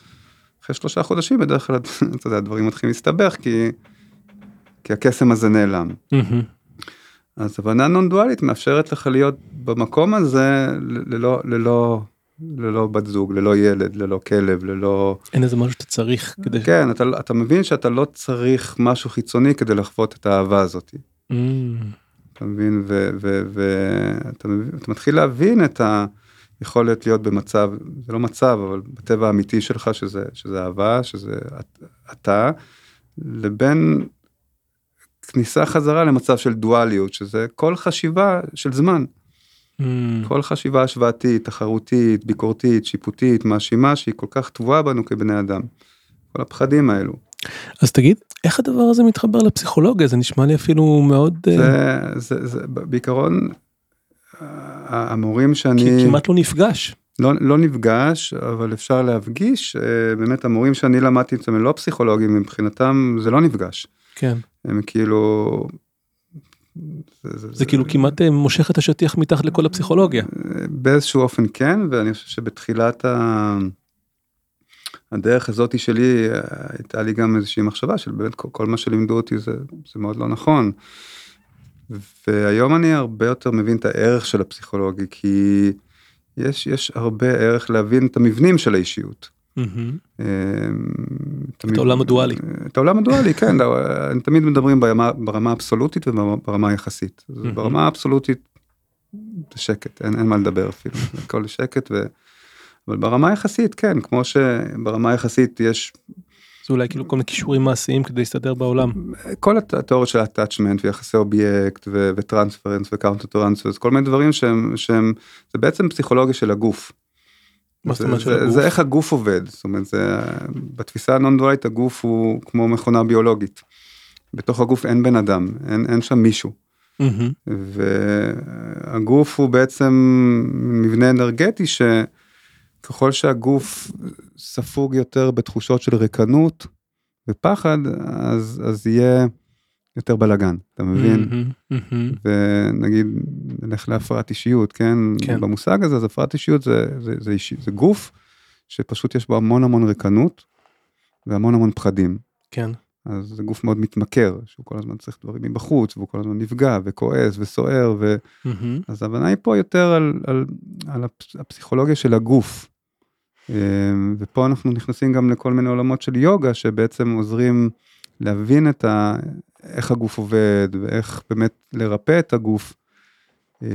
אחרי שלושה חודשים בדרך כלל, אתה יודע, הדברים מתחילים להסתבך כי, כי הקסם הזה נעלם. אז הבנה נון דואלית מאפשרת לך להיות במקום הזה ללא, ללא, ללא בת זוג, ללא ילד, ללא כלב, ללא... אין איזה משהו שאתה צריך כדי... כן, אתה, אתה מבין שאתה לא צריך משהו חיצוני כדי לחוות את האהבה הזאת. אמ, אתה מבין? ואתה אתה מתחיל להבין את היכולת להיות במצב, זה לא מצב, אבל בטבע האמיתי שלך, שזה, שזה אהבה, שזה את- אתה, לבין כניסה חזרה למצב של דואליות, שזה כל חשיבה של זמן. אמ, כל חשיבה השוואתית, תחרותית, ביקורתית, שיפוטית, מאשימה, שהיא כל כך טבועה בנו כבני אדם. כל הפחדים האלו. אז תגיד, איך הדבר הזה מתחבר לפסיכולוגיה? זה נשמע לי אפילו מאוד... אה, זה, זה, זה, בעיקרון, המורים שאני... כמעט לא נפגש. לא, לא נפגש, אבל אפשר להפגיש, אה, באמת המורים שאני למדתי אצלם הם לא פסיכולוגים, מבחינתם זה לא נפגש. כן. הם כאילו... זה כאילו כמעט אה, מושך את השטיח מתחת לכל הפסיכולוגיה. באיזשהו אופן כן, ואני חושב שבתחילת ה... הדרך הזאתי שלי אה, הייתה לי גם איזושהי מחשבה של באמת כל, כל מה שלימדו אותי זה, זה מאוד לא נכון. והיום אני הרבה יותר מבין את הערך של הפסיכולוגי, כי יש, יש הרבה ערך להבין את המבנים של האישיות. אה, את העולם הדואלי. את העולם הדואלי, כן, הם תמיד מדברים ברמה, ברמה האבסולוטית וברמה היחסית. ברמה האבסולוטית זה שקט, אין, אין מה לדבר אפילו, הכל שקט, ו... אבל ברמה היחסית, כן, כמו שברמה היחסית יש זה אולי כאילו כל מיני כישורים מעשיים כדי להסתדר בעולם. כל הת- התיאוריות של ה attachment ויחסי אובייקט ו transference ו counter transference, כל מיני דברים שהם, שהם, זה בעצם פסיכולוגיה של הגוף. מה זאת זה- אומרת של זה- הגוף? זה איך הגוף עובד, זאת אומרת, זה, בתפיסה הנון דואלית הגוף הוא כמו מכונה ביולוגית. בתוך הגוף אין בן אדם, אין, אין שם מישהו. מהמם. והגוף הוא בעצם מבנה אנרגטי שככל שהגוף ספוג יותר בתחושות של ריקנות ופחד, אז, אז יהיה יותר בלאגן, אתה מבין? מהמם. מהמם. ונגיד נלך להפרעת אישיות, כן? כן. במושג הזה, אז הפרעת אישיות זה, זה, זה, אישי, זה גוף שפשוט יש בו המון המון ריקנות והמון המון פחדים. כן. אז זה גוף מאוד מתמכר, שהוא כל הזמן צריך דברים מבחוץ, והוא כל הזמן נפגע וכועס וסוער, ו... מהמם. אז ההבנה היא פה יותר על, על, על הפ- הפסיכולוגיה של הגוף. אמ, ופה אנחנו נכנסים גם לכל מיני עולמות של יוגה, שבעצם עוזרים להבין את ה... איך הגוף עובד, ואיך באמת לרפא את הגוף אה,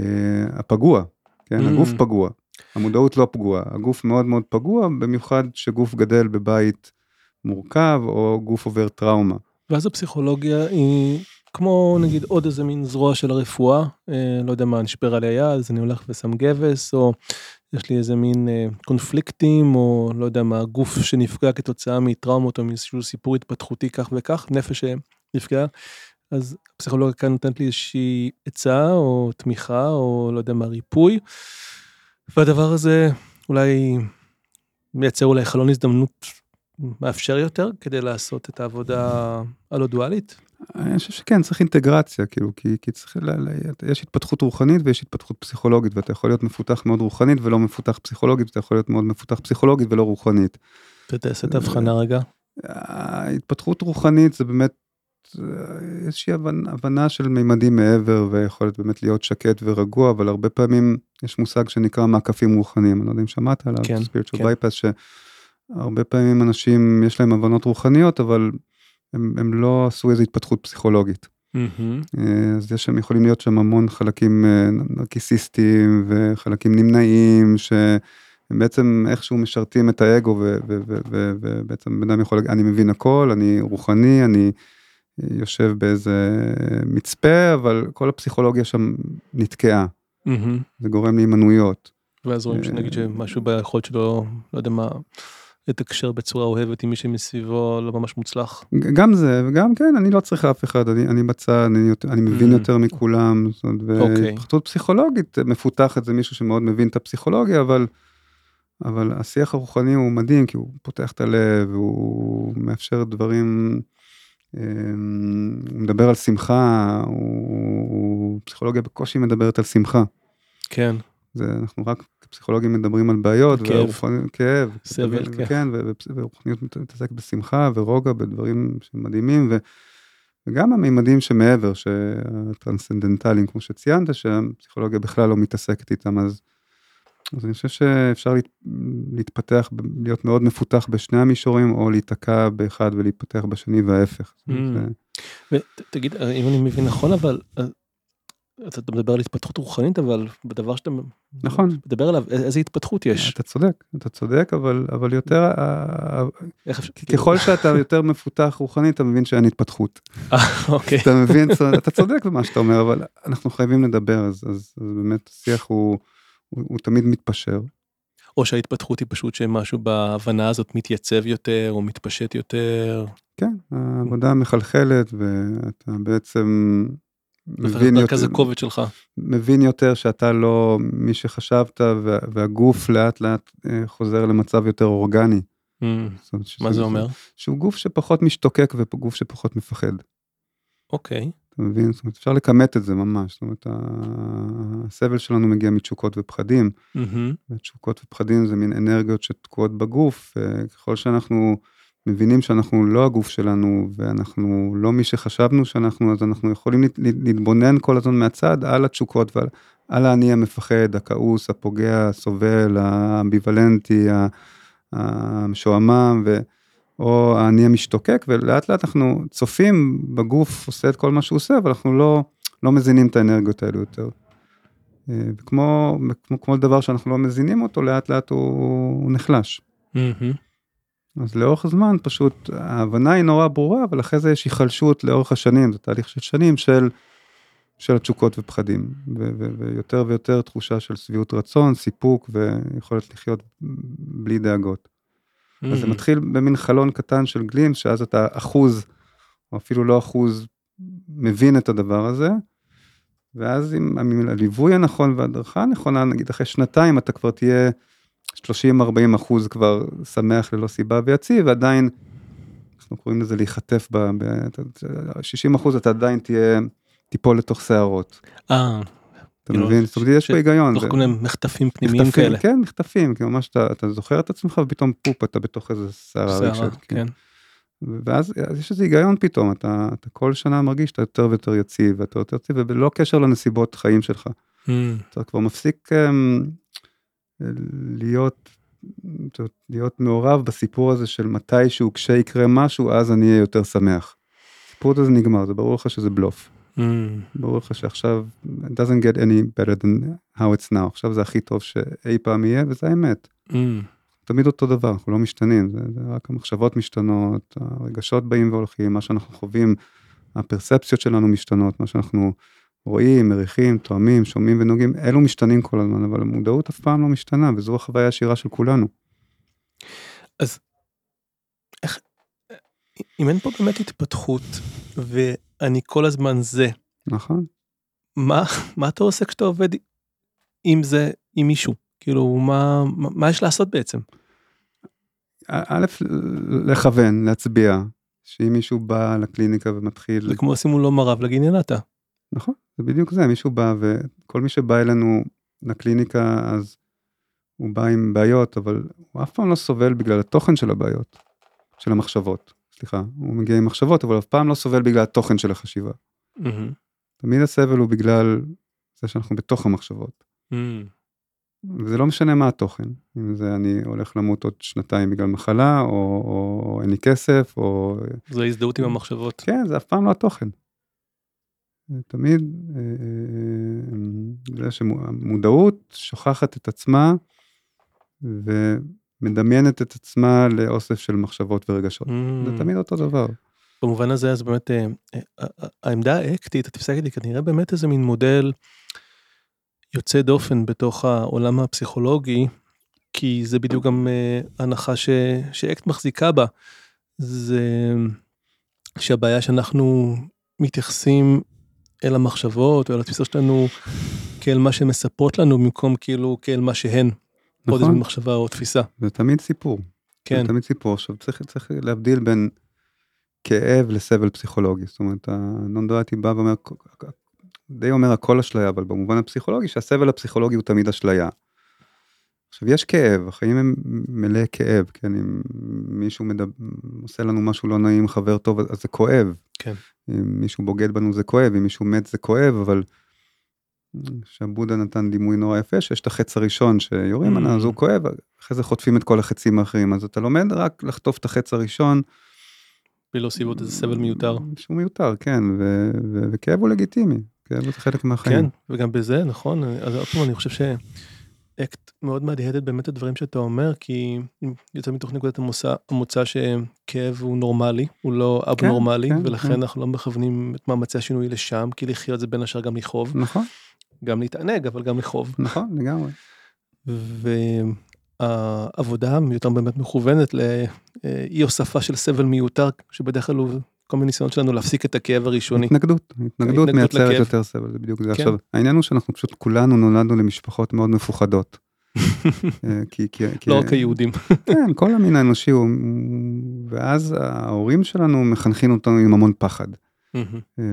הפגוע, כן? Mm. הגוף פגוע, המודעות לא פגועה, הגוף מאוד מאוד פגוע, במיוחד שגוף גדל בבית מורכב, או גוף עובר טראומה. ואז הפסיכולוגיה היא כמו נגיד עוד איזה מין זרוע של הרפואה, אה, לא יודע מה, נשבר לי היד, אז אני הולך ושם גבס, או יש לי איזה מין אה, קונפליקטים, או לא יודע מה, גוף שנפגע כתוצאה מטראומות או מאיזשהו סיפור התפתחותי כך וכך, נפש שנפגעה. אז הפסיכולוגיה כאן נותנת לי איזושהי עצה או תמיכה או לא יודע מה ריפוי. והדבר הזה אולי מייצר אולי חלון הזדמנות מאפשר יותר כדי לעשות את העבודה הלא דואלית. אני חושב שכן, צריך אינטגרציה, כאילו, כי, כי צריך, ל, ל, יש התפתחות רוחנית ויש התפתחות פסיכולוגית, ואתה יכול להיות מפותח מאוד רוחנית ולא מפותח פסיכולוגית, ואתה יכול להיות מאוד מפותח פסיכולוגית ולא רוחנית. תעשה את ההבחנה רגע. ההתפתחות רוחנית זה באמת אה, איזושהי הבנה, הבנה של מימדים מעבר ויכולת באמת להיות שקט ורגוע, אבל הרבה פעמים יש מושג שנקרא מעקפים רוחניים, אני לא יודע אם שמעת עליו, כן, spiritual כן. bypass, שהרבה פעמים אנשים יש להם הבנות רוחניות, אבל הם, הם לא עשו איזו התפתחות פסיכולוגית. מהמם. אה, אז יש שם יכולים להיות שם המון חלקים אה, נרקיסיסטיים וחלקים נמנעים שהם בעצם איכשהו משרתים את האגו ובעצם בן אדם יכול להגיד אני מבין הכל אני רוחני אני אה, יושב באיזה מצפה אבל כל הפסיכולוגיה שם נתקעה מהמם. זה גורם להימנעויות. ואז רואים שנגיד שמשהו ביכולת שלו, לא יודע מה, לתקשר בצורה אוהבת עם מי שמסביבו לא ממש מוצלח. גם זה וגם כן אני לא צריך אף אחד אני אני בצד אני, אני מבין Mm. יותר מכולם זאת אומרת, אוקיי. והתפתחות פסיכולוגית מפותחת זה מישהו שמאוד מבין את הפסיכולוגיה אבל. אבל השיח הרוחני הוא מדהים כי הוא פותח את הלב הוא מאפשר דברים. אמ, הוא מדבר על שמחה הוא, הוא פסיכולוגיה בקושי מדברת על שמחה. כן, זה אנחנו רק כפסיכולוגים מדברים על בעיות, כאב. והרוחני- כאב, סבל, ו- כן. כן, ו- ו- ורוחניות מת- מתעסק בשמחה ורוגע בדברים שמדהימים, ו- וגם הממדים שמעבר, שהטרנסצנדנטליים כמו שציינת, שהפסיכולוגיה בכלל לא מתעסקת איתם, אז, אז אני חושב שאפשר להת, להתפתח, להיות מאוד מפותח בשני המישורים, או להיתקע באחד ולהתפתח בשני וההפך. Mm. זה- ותגיד אם אני מבין נכון אבל אה, אתה מדבר על התפתחות רוחנית אבל בדבר שאתה נכון. מדבר עליו איזה התפתחות יש אתה צודק, אתה צודק, אבל, אבל יותר, ככל שאתה יותר מפותח רוחנית, אתה מבין שאין התפתחות. אה, אוקיי אתה מבין, אתה צודק במה שאתה אומר, אבל אנחנו חייבים לדבר, אז, אז, באמת השיח הוא, הוא תמיד מתפשר. או שההתפתחות היא פשוט שמשהו בהבנה הזאת מתייצב יותר או מתפשט יותר. כן, העבודה מחלחלת, ואתה בעצם מבין מרכז יותר, הכובד שלך. מבין יותר שאתה לא מי שחשבת, וה, והגוף לאט לאט אה, חוזר למצב יותר אורגני. Mm, אומרת, מה זה שזה- אומר? שהוא גוף שפחות משתוקק וגוף שפחות מפחד. אוקיי. אתה מבין? זאת אומרת, אפשר לכמת את זה ממש. זאת אומרת, הסבל שלנו מגיע מתשוקות ופחדים. מהמם. ותשוקות ופחדים זה מין אנרגיות שתקועות בגוף, וככל שאנחנו מבינים שאנחנו לא הגוף שלנו, ואנחנו לא מי שחשבנו שאנחנו, אז אנחנו יכולים להת- להתבונן כל הזמן מהצד על התשוקות ועל על האני המפחד, הכעוס, הפוגע, הסובל, האמביוולנטי, המשועמם, ו... או האני המשתוקק, ולאט לאט אנחנו צופים בגוף עושה את כל מה שהוא עושה, אבל אנחנו לא, לא מזינים את האנרגיות האלו יותר. אה, וכמו כמו, כמו דבר שאנחנו לא מזינים אותו, לאט לאט הוא, הוא נחלש. מהמם. אז לאורך הזמן פשוט ההבנה היא נורא ברורה, אבל אחרי זה יש היחלשות לאורך השנים, זה תהליך של שנים של, של התשוקות ופחדים, ו- ו- ויותר ויותר תחושה של שביעות רצון, סיפוק ויכולת לחיות בלי דאגות. אז זה Mm. מתחיל במין חלון קטן של גלימס, שאז אתה אחוז, או אפילו לא אחוז, מבין את הדבר הזה, ואז עם, עם הליווי הנכון וההדרכה הנכונה, נגיד אחרי שנתיים אתה כבר תהיה 30-40 אחוז כבר שמח ללא סיבה ויציב, ועדיין, אנחנו קוראים לזה להיחטף, ב, ב, אתה- 60 אחוז אתה עדיין תהיה, תיפול לתוך שערות. אה, אתה כאילו, מבין? זאת אומרת, יש פה היגיון. תוך כל מיני מחטפים פנימיים כאלה. כן, מחטפים, כי ממש אתה, זוכר את עצמך ופתאום פופ אתה בתוך איזה שערה, רגשית. כן. ואז אז יש איזה היגיון פתאום, אתה, אתה כל שנה מרגיש שאתה יותר ויותר יציב, ואתה יותר יציב, ובלא קשר לנסיבות חיים שלך. Mm, אתה כבר מפסיק um, להיות, להיות מעורב בסיפור הזה של מתישהו כשיקרה משהו, אז אני אהיה יותר שמח. הסיפור הזה נגמר, זה ברור לך שזה בלוף. mm, ברור לך שעכשיו, it doesn't get any better than how it's now, עכשיו זה הכי טוב שאי פעם יהיה, וזה האמת. mm. תמיד אותו דבר, אנחנו לא משתנים, זה, זה רק המחשבות משתנות, הרגשות באים והולכים, מה שאנחנו חווים, הפרספציות שלנו משתנות, מה שאנחנו רואים, מריחים, תואמים, שומעים ונוגעים, אלו משתנים כל הזמן, אבל המודעות אף פעם לא משתנה, וזו החוויה הישירה של כולנו. אם אין פה באמת התפתחות ואני כל הזמן זה, נכון? מה מה אתה עושה כשאתה עובד עם זה עם מישהו כאילו מה מה, יש לעשות בעצם א', לכוון, להצביע, שאם מישהו בא לקליניקה ומתחיל, זה כמו שימו לו מרב לגינלתה. נכון, זה בדיוק זה, מישהו בא וכל מי שבא אלינו לקליניקה אז הוא בא עם בעיות, אבל הוא אף פעם לא סובל בגלל התוכן של הבעיות, של המחשבות, סליחה, הוא מגיע עם מחשבות, אבל אף פעם לא סובל בגלל התוכן של החשיבה. מהמם. תמיד הסבל הוא בגלל זה שאנחנו בתוך המחשבות. Mm, וזה לא משנה מה התוכן, אם זה אני הולך למות עוד שנתיים בגלל מחלה, או, או אין לי כסף, או... זה הזדהות עם המחשבות. כן, זה אף פעם לא התוכן. תמיד אה, אה, זה שהמודעות שוכחת את עצמה ומדמיינת את עצמה לאוסף של מחשבות ורגשות. Mm. זה תמיד אותו דבר. במובן הזה אז באמת אה, אה, אה, העמדה האקטית התפיסה היא כנראה באמת איזה מין מודל יוצא דופן בתוך העולם הפסיכולוגי כי זה בדיוק גם הנחה ש, שאקט מחזיקה בה. זה שהבעיה שאנחנו מתייחסים אל המחשבות או אל התפיסות שלנו כאל מה שהן מספרות לנו במקום כאילו כאל מה שהן. נכון. עוד מחשבה או תפיסה. זה תמיד סיפור. כן. זה תמיד סיפור. עכשיו צריך, צריך להבדיל בין כאב לסבל פסיכולוגי. זאת אומרת, הנונדואטי בא ואומר, די אומר הכל אשליה, אבל במובן הפסיכולוגי שהסבל הפסיכולוגי הוא תמיד אשליה. עכשיו יש כאב, החיים הם מלא כאב, כן, אם מישהו מדבר, עושה לנו משהו לא נעים, חבר טוב, אז זה כואב. כן. אם מישהו בוגד בנו זה כואב, אם מישהו מת זה כואב, אבל שבודה נתן דימוי נורא יפה, שיש את החץ הראשון שיורים עליו, אז הוא mm. כואב, אחרי זה חוטפים את כל החצים האחרים, אז אתה לומד רק לחטוף את החץ הראשון. בלי להוסיף עוד איזה סבל מיותר. שהוא מיותר, כן, וכאב הוא לגיטימי, כאב זה חלק מהחיים. כן, וגם בזה, נכון, אז עוד פעם אני חושב ש... אקט מאוד מהדהדת באמת הדברים שאתה אומר, כי יוצא מתוך נקודת המוצא, המוצא שכאב הוא נורמלי, הוא לא אב נורמלי, כן, כן, ולכן כן. אנחנו לא מכוונים את מאמצי השינוי לשם, כי לחיות זה בין השאר גם לכאוב. נכון. גם להתענג, אבל גם לכאוב. נכון, לגמרי. והעבודה יותר באמת מכוונת לאי הוספה של סבל מיותר, שבדרך כלל הוא כל מיני ניסיונות שלנו להפסיק את הכאב הראשוני. התנגדות, התנגדות מייצרת יותר סבל, זה בדיוק זה. כן. עכשיו, העניין הוא שאנחנו פשוט כולנו נולדנו למשפחות מאוד מפוחדות. אה, כי, כי, כי, לא רק היהודים. כן, כל המין האנושי הוא, ואז ההורים שלנו מחנכים אותנו עם המון פחד. אה,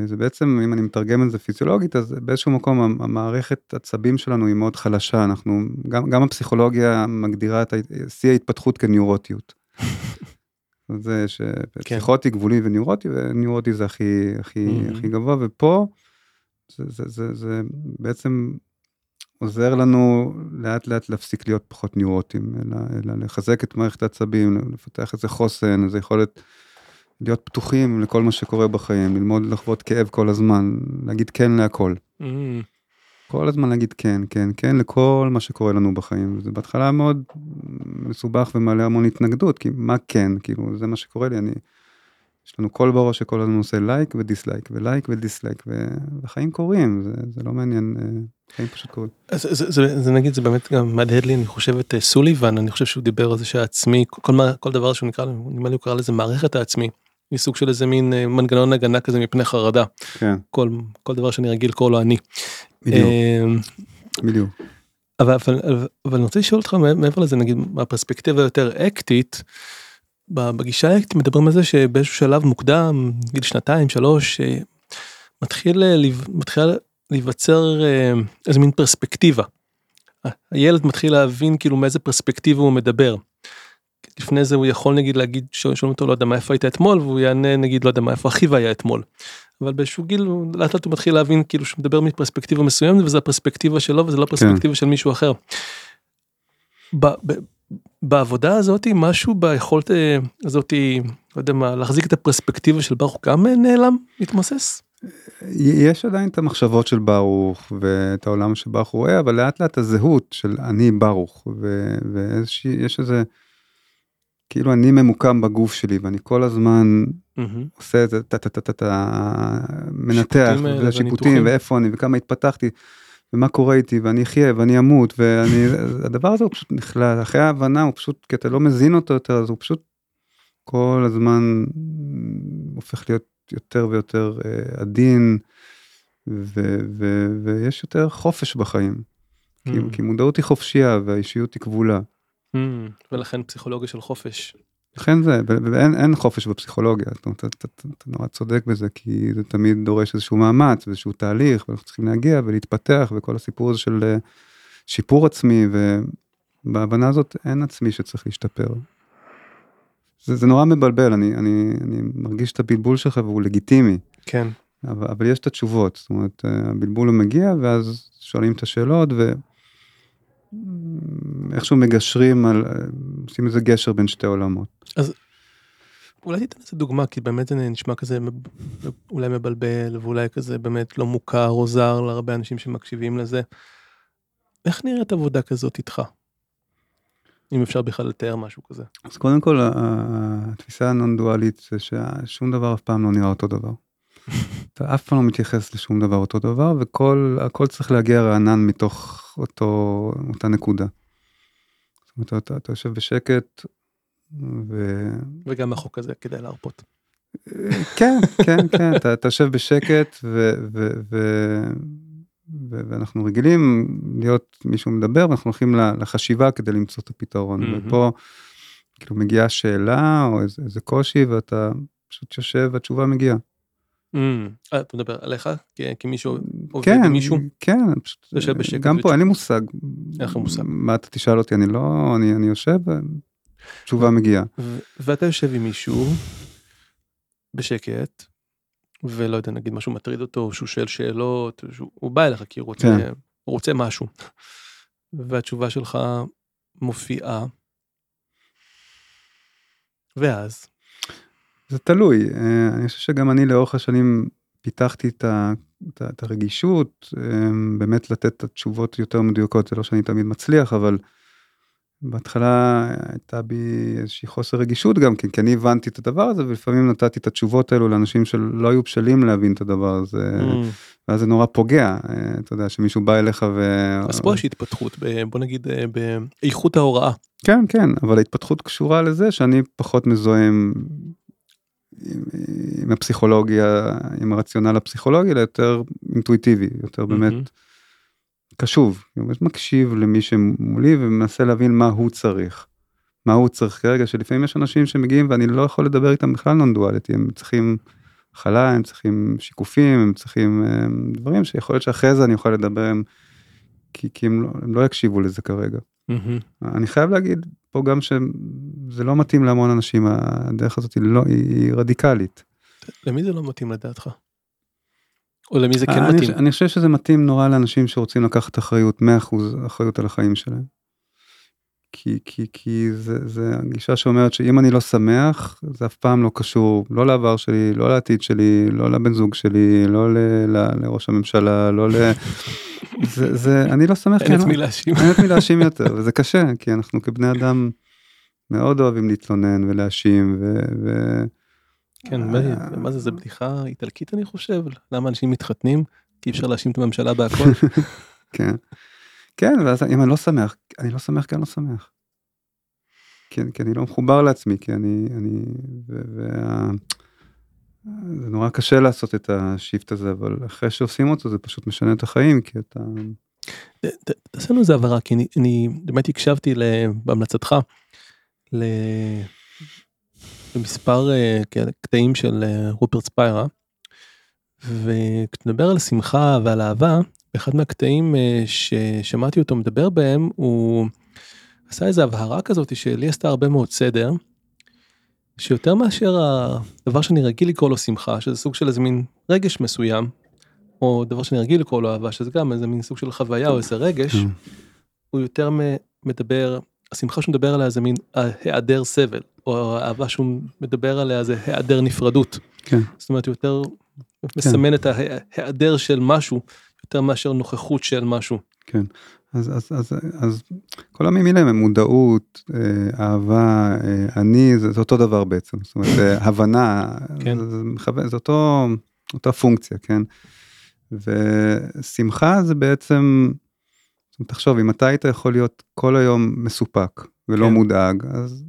זה בעצם, אם אני מתרגם את זה פיזיולוגית, אז באיזשהו מקום המערכת עצבים שלנו היא מאוד חלשה, אנחנו, גם, גם הפסיכולוגיה מגדירה את שיא ההתפתחות כניורוטיות. זה שפסיכוטי, כן. גבולי וניורוטי, וניורוטי זה הכי, הכי, mm-hmm. הכי גבוה, ופה זה, זה, זה, זה בעצם עוזר לנו לאט לאט להפסיק להיות פחות ניורוטים, אלא, אלא לחזק את מערכת העצבים, לפתח איזה חוסן, איזה יכולת להיות פתוחים לכל מה שקורה בחיים, ללמוד לחוות כאב כל הזמן, להגיד כן להכל. Mm-hmm. כל הזמן להגיד כן, כן, כן לכל מה שקורה לנו בחיים. זה בהתחלה מאוד מסובך ומעלה המון התנגדות, כי מה כן, כאילו, זה מה שקורה לי, אני... יש לנו קול בראש שכל הזמן עושה לייק ודיסלייק ולייק ודיסלייק וחיים קורים זה, זה לא מעניין אה, חיים פשוט קורים. זה, זה, זה, זה נגיד זה באמת גם מהדהד לי אני חושב את אה, סוליבן אני חושב שהוא דיבר על זה שהעצמי כל, מה, כל דבר שהוא נקרא נדמה לי הוא קרא לזה מערכת העצמי. היא סוג של איזה מין אה, מנגנון הגנה כזה מפני חרדה. כן. כל, כל דבר שאני רגיל לקרוא לו אני. בדיוק. בדיוק. אבל, אבל, אבל אני רוצה לשאול אותך מעבר לזה נגיד מהפרספקטיבה יותר אקטית. בגישה האקטית מדברים על זה שבאיזשהו שלב מוקדם גיל שנתיים שלוש מתחיל מתחיל להיווצר אה, איזה מין פרספקטיבה. הילד מתחיל להבין כאילו מאיזה פרספקטיבה הוא מדבר. לפני זה הוא יכול נגיד להגיד שואלים אותו לא יודע מה איפה היית אתמול והוא יענה נגיד לא יודע מה איפה אחיו היה אתמול. אבל באיזשהו גיל לאט לאט הוא מתחיל להבין כאילו שהוא מדבר מפרספקטיבה מסוימת וזה הפרספקטיבה שלו וזה לא פרספקטיבה כן. של מישהו אחר. ב, ב, בעבודה הזאת משהו ביכולת אה, הזאת לא יודע מה להחזיק את הפרספקטיבה של ברוך גם נעלם מתמוסס. יש עדיין את המחשבות של ברוך ואת העולם שברוך רואה אבל לאט לאט הזהות של אני ברוך ויש איזה. כאילו אני ממוקם בגוף שלי ואני כל הזמן עושה את זה, טה טה טה טה, מנתח, ושיפוטים ואיפה אני וכמה התפתחתי, ומה קורה איתי ואני אחיה ואני אמות ואני, הדבר הזה הוא פשוט נכלל, אחרי ההבנה הוא פשוט, כי אתה לא מזין אותו יותר, אז הוא פשוט כל הזמן הופך להיות יותר ויותר אה, עדין, ויש יותר חופש בחיים. כי מודעות היא חופשייה והאישיות היא כבולה. Mm, ולכן פסיכולוגיה של חופש. לכן זה, ואין חופש בפסיכולוגיה, אתה, אתה, אתה, אתה נורא צודק בזה, כי זה תמיד דורש איזשהו מאמץ, איזשהו תהליך, ואנחנו צריכים להגיע ולהתפתח, וכל הסיפור הזה של אה, שיפור עצמי, ובהבנה הזאת אין עצמי שצריך להשתפר. זה, זה נורא מבלבל, אני, אני, אני מרגיש את הבלבול שלך והוא לגיטימי. כן. אבל, אבל יש את התשובות, זאת אומרת, אה, הבלבול הוא מגיע, ואז שואלים את השאלות, ו... איכשהו מגשרים על, עושים איזה גשר בין שתי עולמות. אז אולי תיתן איזה דוגמה, כי באמת זה נשמע כזה אולי מבלבל ואולי כזה באמת לא מוכר או זר להרבה אנשים שמקשיבים לזה. איך נראית עבודה כזאת איתך? אם אפשר בכלל לתאר משהו כזה. אז קודם כל התפיסה הנון דואלית זה ששום דבר אף פעם לא נראה אותו דבר. אתה אף פעם לא מתייחס לשום דבר אותו דבר וכל הכל צריך להגיע רענן מתוך אותו אותה נקודה. זאת אומרת, אתה, אתה יושב בשקט, ו... וגם החוק הזה כדאי להרפות. כן, כן, כן, אתה, אתה יושב בשקט, ו, ו, ו, ו, ואנחנו רגילים להיות מישהו מדבר, ואנחנו הולכים לחשיבה כדי למצוא את הפתרון. מהמם. ופה, כאילו, מגיעה שאלה או איזה, איזה קושי, ואתה פשוט יושב והתשובה מגיעה. אה, אתה מדבר עליך כמישהו עובד כן, עם מישהו? כן, גם פה. אין לי מושג. אין לך מושג. מה אתה תשאל אותי, אני לא, אני, יושב, תשובה מגיעה. ואתה יושב עם מישהו בשקט ולא יודע נגיד משהו מטריד אותו שהוא שואל שאלות הוא בא אליך כי הוא רוצה כן. הוא רוצה משהו. והתשובה שלך מופיעה. ואז זה תלוי, אה, אני חושב שגם אני לאורך השנים פיתחתי את, ה, את, את הרגישות, אה, באמת לתת את התשובות יותר מדויקות, זה לא שאני תמיד מצליח, אבל בהתחלה הייתה בי איזושהי חוסר רגישות גם כן, כי אני הבנתי את הדבר הזה, ולפעמים נתתי את התשובות האלו לאנשים שלא היו בשלים להבין את הדבר הזה, mm, ואז זה נורא פוגע, אה, אתה יודע, שמישהו בא אליך ו... אז פה יש התפתחות ב- בוא נגיד אה, באיכות ההוראה. כן, כן, אבל ההתפתחות קשורה לזה שאני פחות מזוהה עם, עם, עם הפסיכולוגיה, עם הרציונל הפסיכולוגי, אלא יותר אינטואיטיבי, יותר באמת. קשוב, באמת מקשיב למי שמולי ומנסה להבין מה הוא צריך. מה הוא צריך כרגע, שלפעמים יש אנשים שמגיעים ואני לא יכול לדבר איתם בכלל נון דואליטי, הם צריכים הכלה, הם צריכים שיקופים, הם צריכים אה, דברים שיכול להיות שאחרי זה אני יכול לדבר כי, כי הם, לא, הם לא יקשיבו לזה כרגע. מהמם. אני חייב להגיד פה גם שזה לא מתאים להמון אנשים, הדרך הזאת היא, לא, היא, היא רדיקלית. למי זה לא מתאים לדעתך? או למי זה כן אני, מתאים? אני חושב שזה מתאים נורא לאנשים שרוצים לקחת אחריות, 100% אחריות על החיים שלהם. כי, כי, כי זה, זה הגישה שאומרת שאם אני לא שמח, זה אף פעם לא קשור, לא לעבר שלי, לא לעתיד שלי, לא לבן זוג שלי, לא ל, ל, לראש הממשלה, לא ל... זה, זה, אני לא שמח. אין את מי להאשים. אין את מי להאשים יותר, וזה קשה, כי אנחנו כבני אדם מאוד אוהבים להתלונן ולהאשים, ו... ו... כן, מה זה- מה זה, זה בדיחה איטלקית אני חושב? למה אנשים מתחתנים? כי אי אפשר להאשים את הממשלה בהכל? כן. כן, ואז אם אני לא שמח, אני לא שמח כי אני לא שמח. כי, כי אני לא מחובר לעצמי, כי אני, אני, ו, וה... זה נורא קשה לעשות את השיפט הזה, אבל אחרי שעושים אותו זה פשוט משנה את החיים, כי אתה... תעשה לנו איזה הבהרה, כי אני- אני באמת הקשבתי בהמלצתך למספר אה, קטעים של אה, רופרט ספיירה, וכשאתה מדבר על שמחה ועל אהבה, באחד מהקטעים אה, ששמעתי אותו מדבר בהם, הוא עשה איזו הבהרה כזאת שלי עשתה הרבה מאוד סדר, שיותר מאשר הדבר שאני רגיל לקרוא לו שמחה, שזה סוג של איזה מין רגש מסוים, או דבר שאני רגיל לקרוא לו אהבה, שזה גם איזה מין סוג של חוויה או איזה רגש, כן. הוא יותר מדבר, השמחה שהוא מדבר עליה זה מין היעדר סבל, או האהבה שהוא מדבר עליה זה היעדר נפרדות. כן. זאת אומרת, יותר מסמן את ההיעדר של משהו, יותר מאשר נוכחות של משהו. אז, אז, אז, אז כל המילים האלה, מודעות, אה, אהבה, אה, אני, זה, זה אותו דבר בעצם, זאת אומרת, אה, הבנה, כן. זה, זה, זה אותו, אותה פונקציה, כן? ושמחה זה בעצם, תחשוב, אם אתה היית יכול להיות כל היום מסופק ולא כן. מודאג, אז...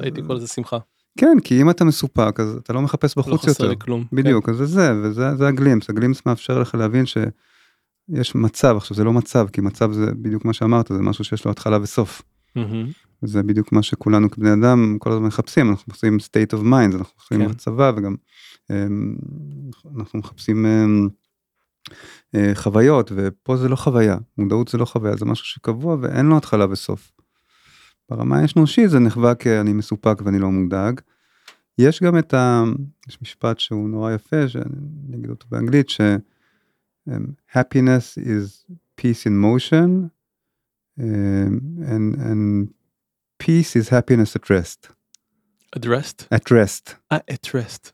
הייתי קורא לזה שמחה, כן, כי אם אתה מסופק, אז אתה לא מחפש לא בחוץ חסר יותר. לי כלום. בדיוק, אז זה זה, וזה זה הגלימפס, הגלימפס מאפשר לך להבין שיש מצב, עכשיו זה לא מצב, כי מצב זה בדיוק מה שאמרת, זה משהו שיש לו התחלה וסוף. מהמם. זה בדיוק מה שכולנו כבני אדם כל הזמן מחפשים, אנחנו מחפשים state of mind, אנחנו מחפשים כן. בצבא וגם אמ, אנחנו מחפשים אמ, אה, חוויות, ופה זה לא חוויה, מודעות זה לא חוויה, זה משהו שקבוע ואין לו התחלה וסוף. ברמה האנושית זה נחווה כאני מסופק ואני לא מודאג. יש גם את ה... יש משפט שהוא נורא יפה, שאני אגיד אותו באנגלית, ש... um, happiness is peace in motion, um, and, and peace is happiness at rest. at rest. at rest.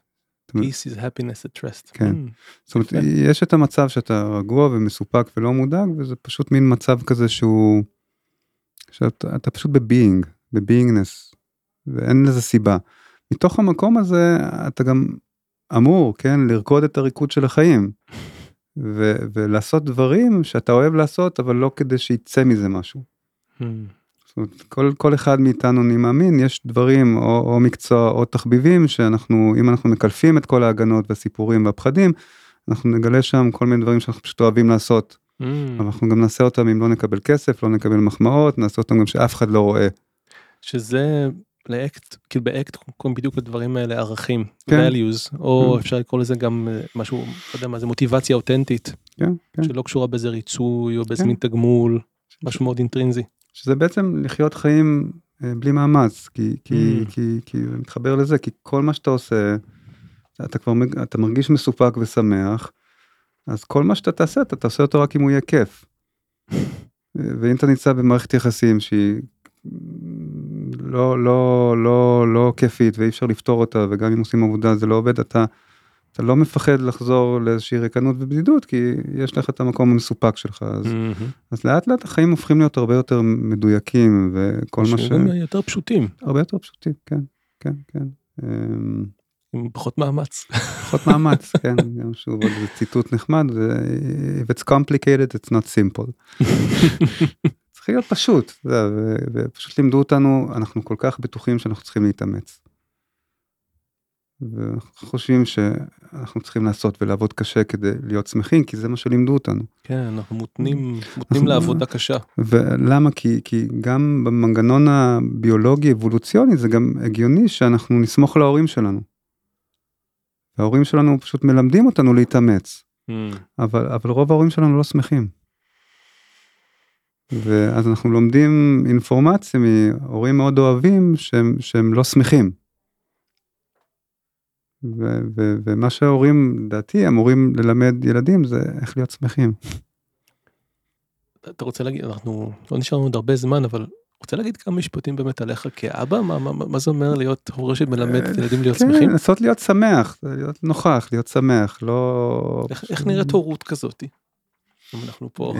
זאת אומרת, peace is happiness at rest. כן. Mm. זאת אומרת. יש את המצב שאתה רגוע ומסופק ולא מודאג, וזה פשוט מין מצב כזה שהוא... שאתה אתה פשוט בביינג, בביינגנס, ואין לזה סיבה. מתוך המקום הזה אתה גם אמור, כן, לרקוד את הריקוד של החיים. ו- ולעשות דברים שאתה אוהב לעשות, אבל לא כדי שיצא מזה משהו. Mm. זאת אומרת, כל, כל אחד מאיתנו, אני מאמין, יש דברים או, או מקצוע או תחביבים שאנחנו, אם אנחנו מקלפים את כל ההגנות והסיפורים והפחדים, אנחנו נגלה שם כל מיני דברים שאנחנו פשוט אוהבים לעשות. Mm. אבל אנחנו גם נעשה אותם אם לא נקבל כסף, לא נקבל מחמאות, נעשה אותם גם שאף אחד לא רואה. שזה לאקט, כאילו באקט קוראים בדיוק לדברים האלה ערכים, כן. values, או Mm. אפשר לקרוא לזה גם אה, משהו, לא יודע מה זה, מוטיבציה אותנטית, כן, כן. שלא קשורה באיזה ריצוי או באיזה כן. מין תגמול, משהו מאוד אינטרינזי. שזה בעצם לחיות חיים אה, בלי מאמץ, כי, כי, Mm. כי, כי מתחבר לזה, כי כל מה שאתה עושה, אתה כבר, אתה מרגיש מסופק ושמח, אז כל מה שאתה תעשה, אתה תעשה אותו רק אם הוא יהיה כיף. אה, ואם אתה נמצא במערכת יחסים שהיא לא, לא, לא, לא כיפית ואי אפשר לפתור אותה, וגם אם עושים עבודה זה לא עובד, אתה, אתה לא מפחד לחזור לאיזושהי ריקנות ובדידות, כי יש לך את המקום המסופק שלך. אז, מהמם. אז לאט לאט החיים הופכים להיות הרבה יותר מדויקים, וכל מה ש... יותר פשוטים, הרבה יותר פשוטים, כן, כן, כן. אמ, עם פחות מאמץ. פחות מאמץ, כן, גם שוב איזה ציטוט נחמד, זה If it's complicated it's not simple. צריך להיות פשוט, ופשוט לימדו אותנו, אנחנו כל כך בטוחים שאנחנו צריכים להתאמץ. ואנחנו חושבים שאנחנו צריכים לעשות ולעבוד קשה כדי להיות שמחים, כי זה מה שלימדו אותנו. כן, אנחנו מותנים, מותנים אנחנו- לעבודה קשה. ולמה? כי, כי גם במנגנון הביולוגי אבולוציוני זה גם הגיוני שאנחנו נסמוך על ההורים שלנו. ההורים שלנו פשוט מלמדים אותנו להתאמץ, Mm. אבל, אבל רוב ההורים שלנו לא שמחים. ואז אנחנו לומדים אינפורמציה מהורים מאוד אוהבים שהם, שהם לא שמחים. ו, ו, ומה שההורים, לדעתי, אמורים ללמד ילדים זה איך להיות שמחים. אתה רוצה להגיד, אנחנו לא נשארנו עוד הרבה זמן, אבל רוצה להגיד כמה משפטים באמת עליך כאבא? מה, מה, מה זה אומר להיות הורה שמלמד את הילדים להיות כן, שמחים? לנסות להיות שמח, להיות נוכח, להיות שמח, לא... איך, איך נראית הורות כזאתי? אם אנחנו פה.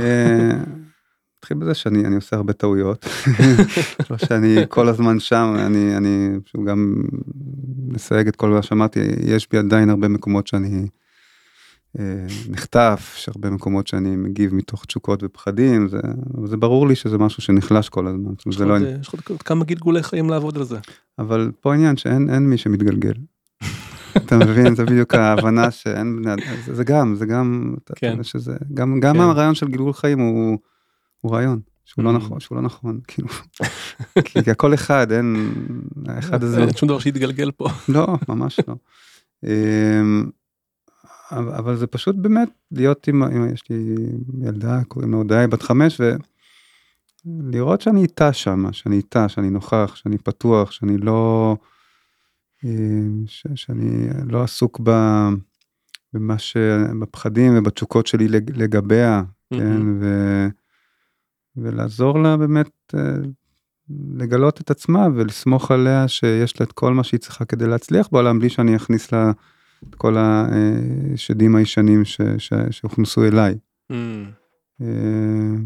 אה, נתחיל בזה שאני אני עושה הרבה טעויות, לא שאני כל הזמן שם, אני אני פשוט גם מסייג את כל מה שאמרתי, יש בי עדיין הרבה מקומות שאני אה, נחטף, יש הרבה מקומות שאני מגיב מתוך תשוקות ופחדים, זה, זה ברור לי שזה משהו שנחלש כל הזמן, זאת אומרת, יש לך לא, עוד, אה, לך עוד כמה גלגולי חיים לעבוד על זה. אבל פה העניין שאין אין מי שמתגלגל. אתה מבין זה בדיוק ההבנה שאין בני אדם זה, גם זה גם כן. שזה גם גם כן. הרעיון של גלגול חיים הוא, הוא רעיון שהוא לא Mm. נכון שהוא לא נכון כאילו כי, הכל אחד אין האחד הזה אין שום דבר שהתגלגל פה. לא ממש לא. אמ, אבל זה פשוט באמת להיות עם, עם יש לי ילדה קוראים לה הודיה היא בת חמש ולראות שאני איתה שם שאני איתה שאני נוכח שאני פתוח שאני לא אמ, ש, שאני לא עסוק ב, במה שבפחדים ובתשוקות שלי לג- לגביה כן ו, ולעזור לה באמת אה, לגלות את עצמה ולסמוך עליה שיש לה את כל מה שהיא צריכה כדי להצליח בעולם בלי שאני אכניס לה את כל השדים הישנים ש, ש, שהוכנסו אליי. Mm. אה,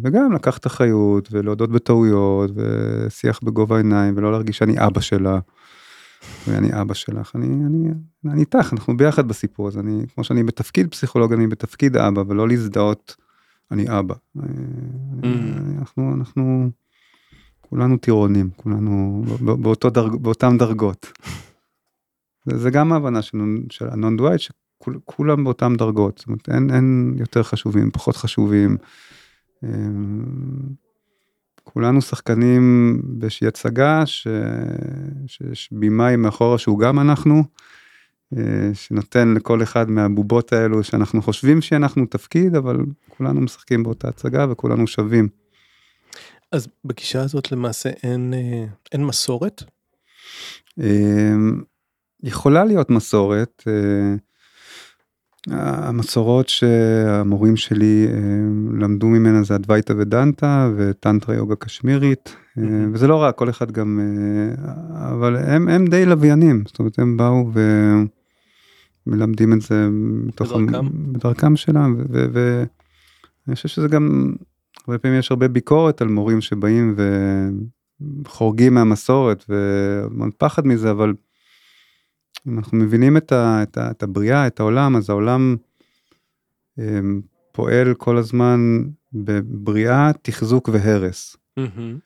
וגם לקחת אחריות ולהודות בטעויות ושיח בגובה העיניים ולא להרגיש שאני אבא שלה. ואני אבא שלך אני אני אני איתך אנחנו ביחד בסיפור הזה אני כמו שאני בתפקיד פסיכולוג אני בתפקיד אבא ולא להזדהות אני אבא. אה, אנחנו אנחנו כולנו טירונים כולנו בא- באותו דרג, באותם דרגות. זה, זה גם ההבנה של, של הנון דווייט שכולם באותם דרגות זאת אומרת אין, אין יותר חשובים פחות חשובים. אמ, כולנו שחקנים באיזושהי הצגה ש... שיש בימאי מאחורה שהוא גם אנחנו. אה, שנותן לכל אחד מהבובות האלו שאנחנו חושבים שאנחנו תפקיד אבל כולנו משחקים באותה הצגה וכולנו שווים. אז בגישה הזאת למעשה אין, אה, אין מסורת. אמ, יכולה להיות מסורת. אה, המסורות שהמורים שלי למדו ממנה זה אדווייתא ודנטה וטנטרה יוגה קשמירית. וזה לא רק כל אחד גם אבל הם הם די לוויינים זאת אומרת הם באו ומלמדים את זה מתוך בדרכם. בדרכם שלהם ואני חושב שזה גם הרבה פעמים יש הרבה ביקורת על מורים שבאים וחורגים מהמסורת והמון פחד מזה אבל. אם אנחנו מבינים את, ה, את, ה, את הבריאה, את העולם, אז העולם הם, פועל כל הזמן בבריאה, תחזוק והרס. מהמם.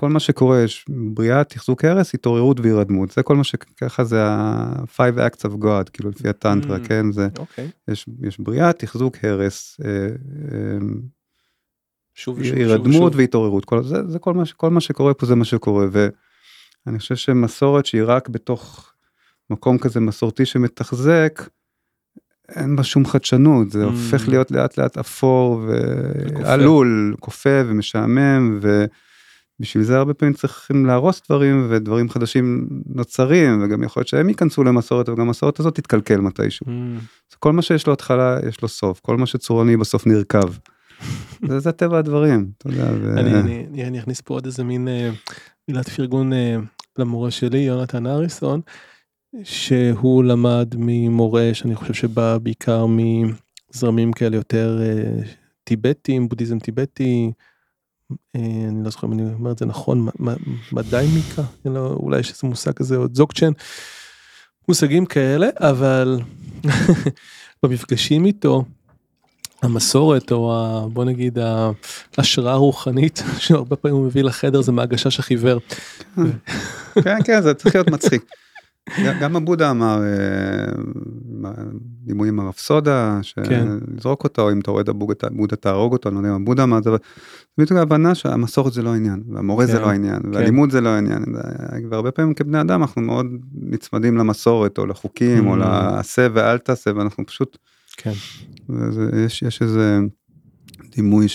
כל מה שקורה יש בריאה תחזוק הרס התעוררות והירדמות זה כל מה שככה זה ה-five acts of God כאילו לפי הטנטרה Mm. כן זה אוקיי. יש, יש בריאה תחזוק הרס אה, אה, שוב ושוב. הירדמות. והתעוררות כל זה זה כל מה כל מה שקורה פה זה מה שקורה ואני חושב שמסורת שהיא רק בתוך מקום כזה מסורתי שמתחזק. אין בה שום חדשנות זה Mm. הופך להיות לאט לאט אפור. ועלול כופה ומשעמם ובשביל זה הרבה פעמים צריכים להרוס דברים ודברים חדשים נוצרים וגם יכול להיות שהם ייכנסו למסורת וגם המסורת הזאת תתקלקל מתישהו. Mm, כל מה שיש לו התחלה יש לו סוף כל מה שצורני בסוף נרקב. זה, זה טבע הדברים אתה יודע. ו... אני, אני, אני, אני אכניס פה עוד איזה מין אה, מילת פרגון אה, למורה שלי יונתן אריסון שהוא למד ממורה שאני חושב שבא בעיקר מזרמים כאלה יותר אה, טיבטים בודהיזם טיבטי. אה, אני לא זוכר אם אני אומר את זה נכון מ- מ- מדי מיקה לא, אולי יש איזה מושג כזה או זוקצ'ן מושגים כאלה אבל במפגשים איתו המסורת או ה, בוא נגיד ההשראה הרוחנית שהרבה פעמים הוא מביא לחדר זה מהגשש החיוור. כן כן זה צריך להיות מצחיק. גם- הבודה אמר אה, דימוי עם הרב סודה כן. שלזרוק אותו אם אתה רואה את הבודה בודה תהרוג אותו אני לא יודע אם הבודה אמר את זה. אבל בדיוק ההבנה שהמסורת זה לא העניין והמורה זה כן, לא העניין כן. והלימוד זה לא העניין והרבה פעמים כבני אדם אנחנו מאוד נצמדים למסורת או לחוקים או Mm. לעשה ואל תעשה ואנחנו פשוט יש, איזה דימוי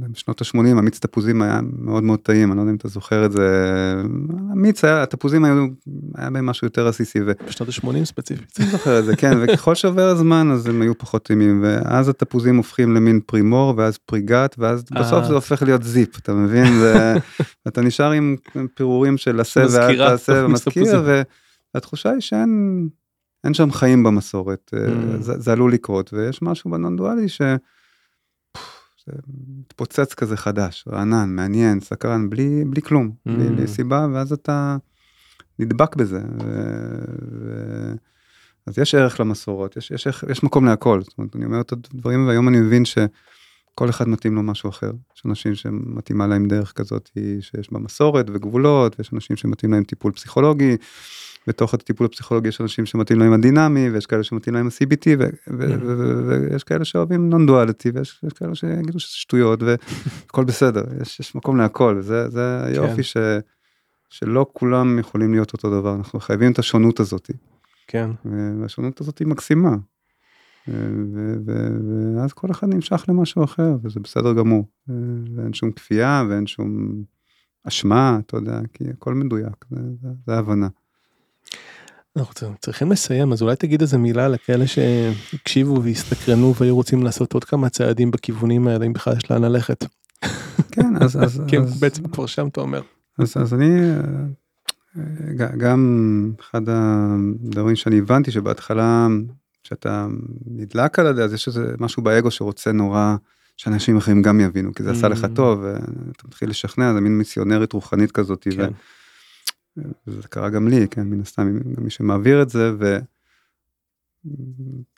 שבשנות ה-80 המיץ תפוזים היה מאוד מאוד טעים, אני לא יודע אם אתה זוכר את זה, המיץ היה, התפוזים היו, היה בהם משהו יותר עסיסי, ואני בשנות ה-80 ספציפית. זוכר את זה, כן, וככל שעובר הזמן אז הם היו פחות טעימים, ואז התפוזים הופכים למין פרימור, ואז פריגת, ואז בסוף אה. זה הופך להיות זיפ, אתה מבין? ו- ואתה נשאר עם פירורים של עשה ואל תעשה, ומזכיר. והתחושה היא שאין אין שם חיים במסורת, אה, Mm. זה, זה עלול לקרות, ויש משהו בנון דואלי ש... מתפוצץ כזה חדש, רענן, מעניין, סקרן, בלי, בלי כלום, Mm. בלי, בלי סיבה, ואז אתה נדבק בזה. ו... ו... אז יש ערך למסורות, יש, יש, יש מקום להכל, זאת אומרת, אני אומר את הדברים, והיום אני מבין שכל אחד מתאים לו משהו אחר. יש אנשים שמתאימה להם דרך כזאת שיש בה מסורת וגבולות, ויש אנשים שמתאים להם טיפול פסיכולוגי. בתוך הטיפול הפסיכולוגי יש אנשים שמתאים להם הדינמי ויש כאלה שמתאים להם ה-CBT ו- ויש כאלה שאוהבים נון דואליטי ויש יש כאלה שיגידו שזה שטויות והכל בסדר יש, יש מקום להכל זה זה היופי ש, שלא כולם יכולים להיות אותו דבר אנחנו חייבים את השונות הזאת כן. והשונות הזאת היא מקסימה. ואז כל אחד נמשך למשהו אחר וזה בסדר גמור ואין שום כפייה ואין שום אשמה אתה יודע כי הכל מדויק זה, זה, זה הבנה. אנחנו צריכים לסיים אז אולי תגיד איזה מילה לכאלה שהקשיבו והסתקרנו והיו רוצים לעשות עוד כמה צעדים בכיוונים האלה אם בכלל יש לאן ללכת. כן אז, אז, הם אז, בעצם כבר שם אתה אומר. אז, אז אני אה, גם אחד הדברים שאני הבנתי שבהתחלה כשאתה נדלק על זה אז יש איזה משהו באגו שרוצה נורא שאנשים אחרים גם יבינו כי זה עשה לך Mm. טוב ואתה מתחיל לשכנע זה מין מיסיונרית רוחנית כזאת. ו- וזה קרה גם לי, כן, מן הסתם, גם מי שמעביר את זה, ו...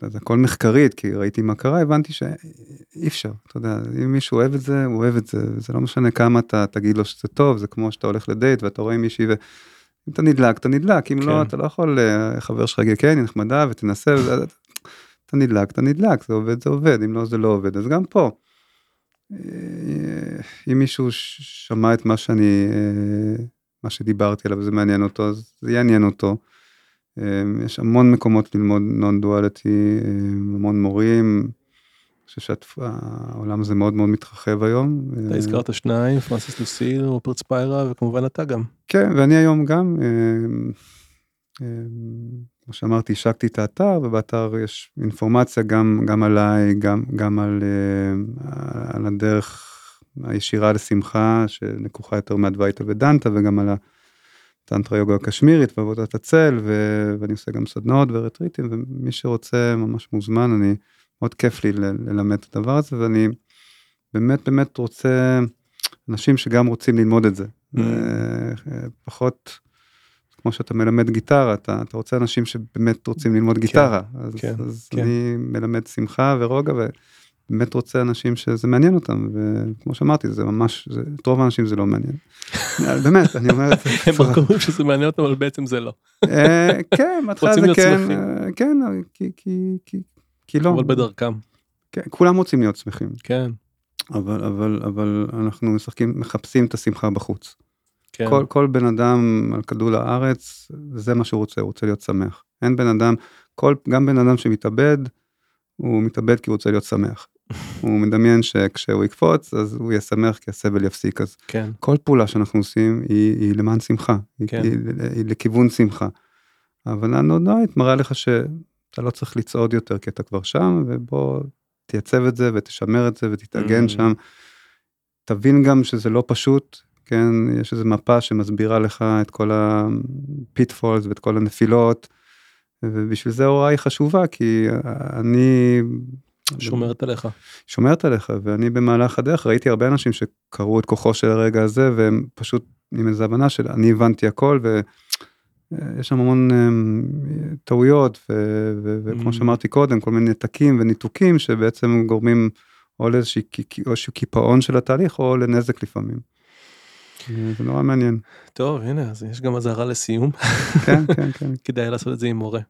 אז הכל מחקרית, כי ראיתי מה קרה, הבנתי שאי אפשר, אתה יודע, אם מישהו אוהב את זה, הוא אוהב את זה, זה לא משנה כמה אתה תגיד לו שזה טוב, זה כמו שאתה הולך לדייט ואתה רואה מישהי, ואם אתה נדלק, אתה נדלק, אם כן. לא, אתה לא יכול, אה, חבר שלך יגיד, כן, היא נחמדה ותנסה, וזה- אתה נדלק, אתה נדלק, זה עובד, זה עובד, אם לא, זה לא עובד, אז גם פה. אה, אם מישהו שמע את מה שאני, אה, מה שדיברתי עליו, זה מעניין אותו, אז זה יעניין אותו. אה, יש המון מקומות ללמוד נון דואליטי, המון מורים. אני חושב שהעולם הזה מאוד מאוד מתרחב היום. אתה אה, הזכרת שניים פרנסיס לוסיל רופרט ספיירה וכמובן אתה גם. כן, ואני היום גם, אה, כמו שאמרתי, השקתי את האתר, ובאתר יש אינפורמציה גם, גם עליי, גם, גם על, על הדרך הישירה לשמחה, שלקוחה יותר מאדווייתא ודנטה, וגם על הטנטרה יוגה הקשמירית ועבודת הצל, ו, ואני עושה גם סדנאות ורטריטים, ומי שרוצה ממש מוזמן, אני, מאוד כיף לי ל- ללמד את הדבר הזה, ואני באמת באמת רוצה אנשים שגם רוצים ללמוד את זה. Mm. אה, פחות כמו שאתה מלמד גיטרה אתה, אתה רוצה אנשים שבאמת רוצים ללמוד גיטרה אז, כן, אז כן. אני מלמד שמחה ורוגע באמת רוצה אנשים שזה מעניין אותם, וכמו שאמרתי, זה ממש, זה, את רוב האנשים זה לא מעניין. באמת, אני אומר את זה. הם רק אומרים שזה מעניין אותם, אבל בעצם זה לא. אה, כן, בהתחלה זה כן. אה, כן, כי- כי- כי- כי לא. אבל בדרכם. כן, כולם רוצים להיות שמחים, כן, אבל, אבל, אבל אנחנו משחקים, מחפשים את השמחה בחוץ. כן. כל, כל בן אדם על כדור הארץ, זה מה שהוא רוצה, הוא רוצה להיות שמח. אין בן אדם, כל, גם בן אדם שמתאבד, הוא מתאבד כי הוא רוצה להיות שמח. הוא מדמיין שכשהוא יקפוץ, אז הוא יהיה שמח כי הסבל יפסיק. אז כן, כל פעולה שאנחנו עושים היא, היא למען שמחה, היא, כן. היא, היא לכיוון שמחה. אבל הנודעית מראה לך שאתה לא צריך לצעוד יותר כי אתה כבר שם, ובוא תייצב את זה ותשמר את זה ותתאגן Mm. שם. תבין גם שזה לא פשוט, כן, יש איזו מפה שמסבירה לך את כל הפיטפולס ואת כל הנפילות, ובשביל זה ההוראה היא חשובה, כי אני... שומרת עליך. שומרת עליך, ואני במהלך הדרך ראיתי הרבה אנשים שקראו את כוחו של הרגע הזה, והם פשוט עם איזו הבנה של אני הבנתי הכל, ויש שם המון אמ, טעויות, ו- ו- וכמו Mm. שאמרתי קודם, כל מיני נתקים וניתוקים שבעצם גורמים או לאיזשהו קי- או איזשהו קיפאון של התהליך, או לנזק לפעמים. זה נורא מעניין. טוב, הנה, אז יש גם אזהרה לסיום. כן, כן, כן. כדאי לעשות את זה עם מורה.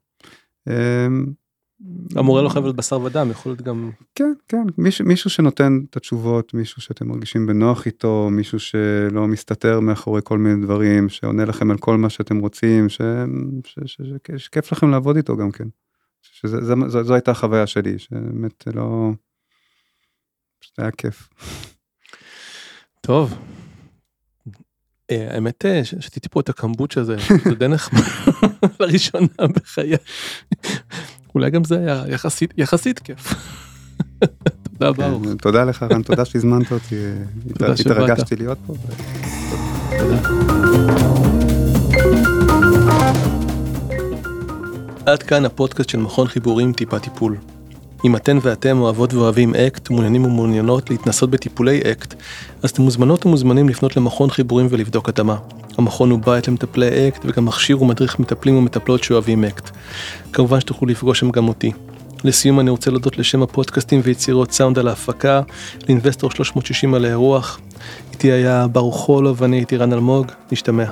המורה לא חייב להיות בשר ודם, יכול להיות גם... כן, כן, מישהו, מישהו שנותן את התשובות, מישהו שאתם מרגישים בנוח איתו, מישהו שלא מסתתר מאחורי כל מיני דברים, שעונה לכם על כל מה שאתם רוצים, ש... ש... ש... ש... שכיף לכם לעבוד איתו גם כן. שזה, זה, זו, זו הייתה החוויה שלי, שבאמת לא... פשוט היה כיף. טוב. אה, האמת אה, שתיתי פה את הקמבוצ' הזה, זה די נחמד, לראשונה בחיי. אולי גם זה היה יחסית, יחסית כיף. תודה ברוך. כן, תודה לך, רן, תודה שהזמנת אותי, שבאת. התרגשתי להיות פה. עד כאן הפודקאסט של מכון חיבורים טיפה טיפול. אם אתן ואתם אוהבות ואוהבים אקט, מעוניינים ומעוניינות להתנסות בטיפולי אקט, אז אתם מוזמנות ומוזמנים לפנות למכון חיבורים ולבדוק התאמה. המכון הוא בית למטפלי אקט וגם מכשיר ומדריך מטפלים ומטפלות שאוהבים אקט. כמובן שתוכלו לפגוש שם גם אותי. לסיום אני רוצה להודות לשם הפודקאסטים ויצירות סאונד על ההפקה, לאינבסטור 360 על האירוח. איתי היה ברוך חולוב ואני הייתי רן אלמוג, נשתמע.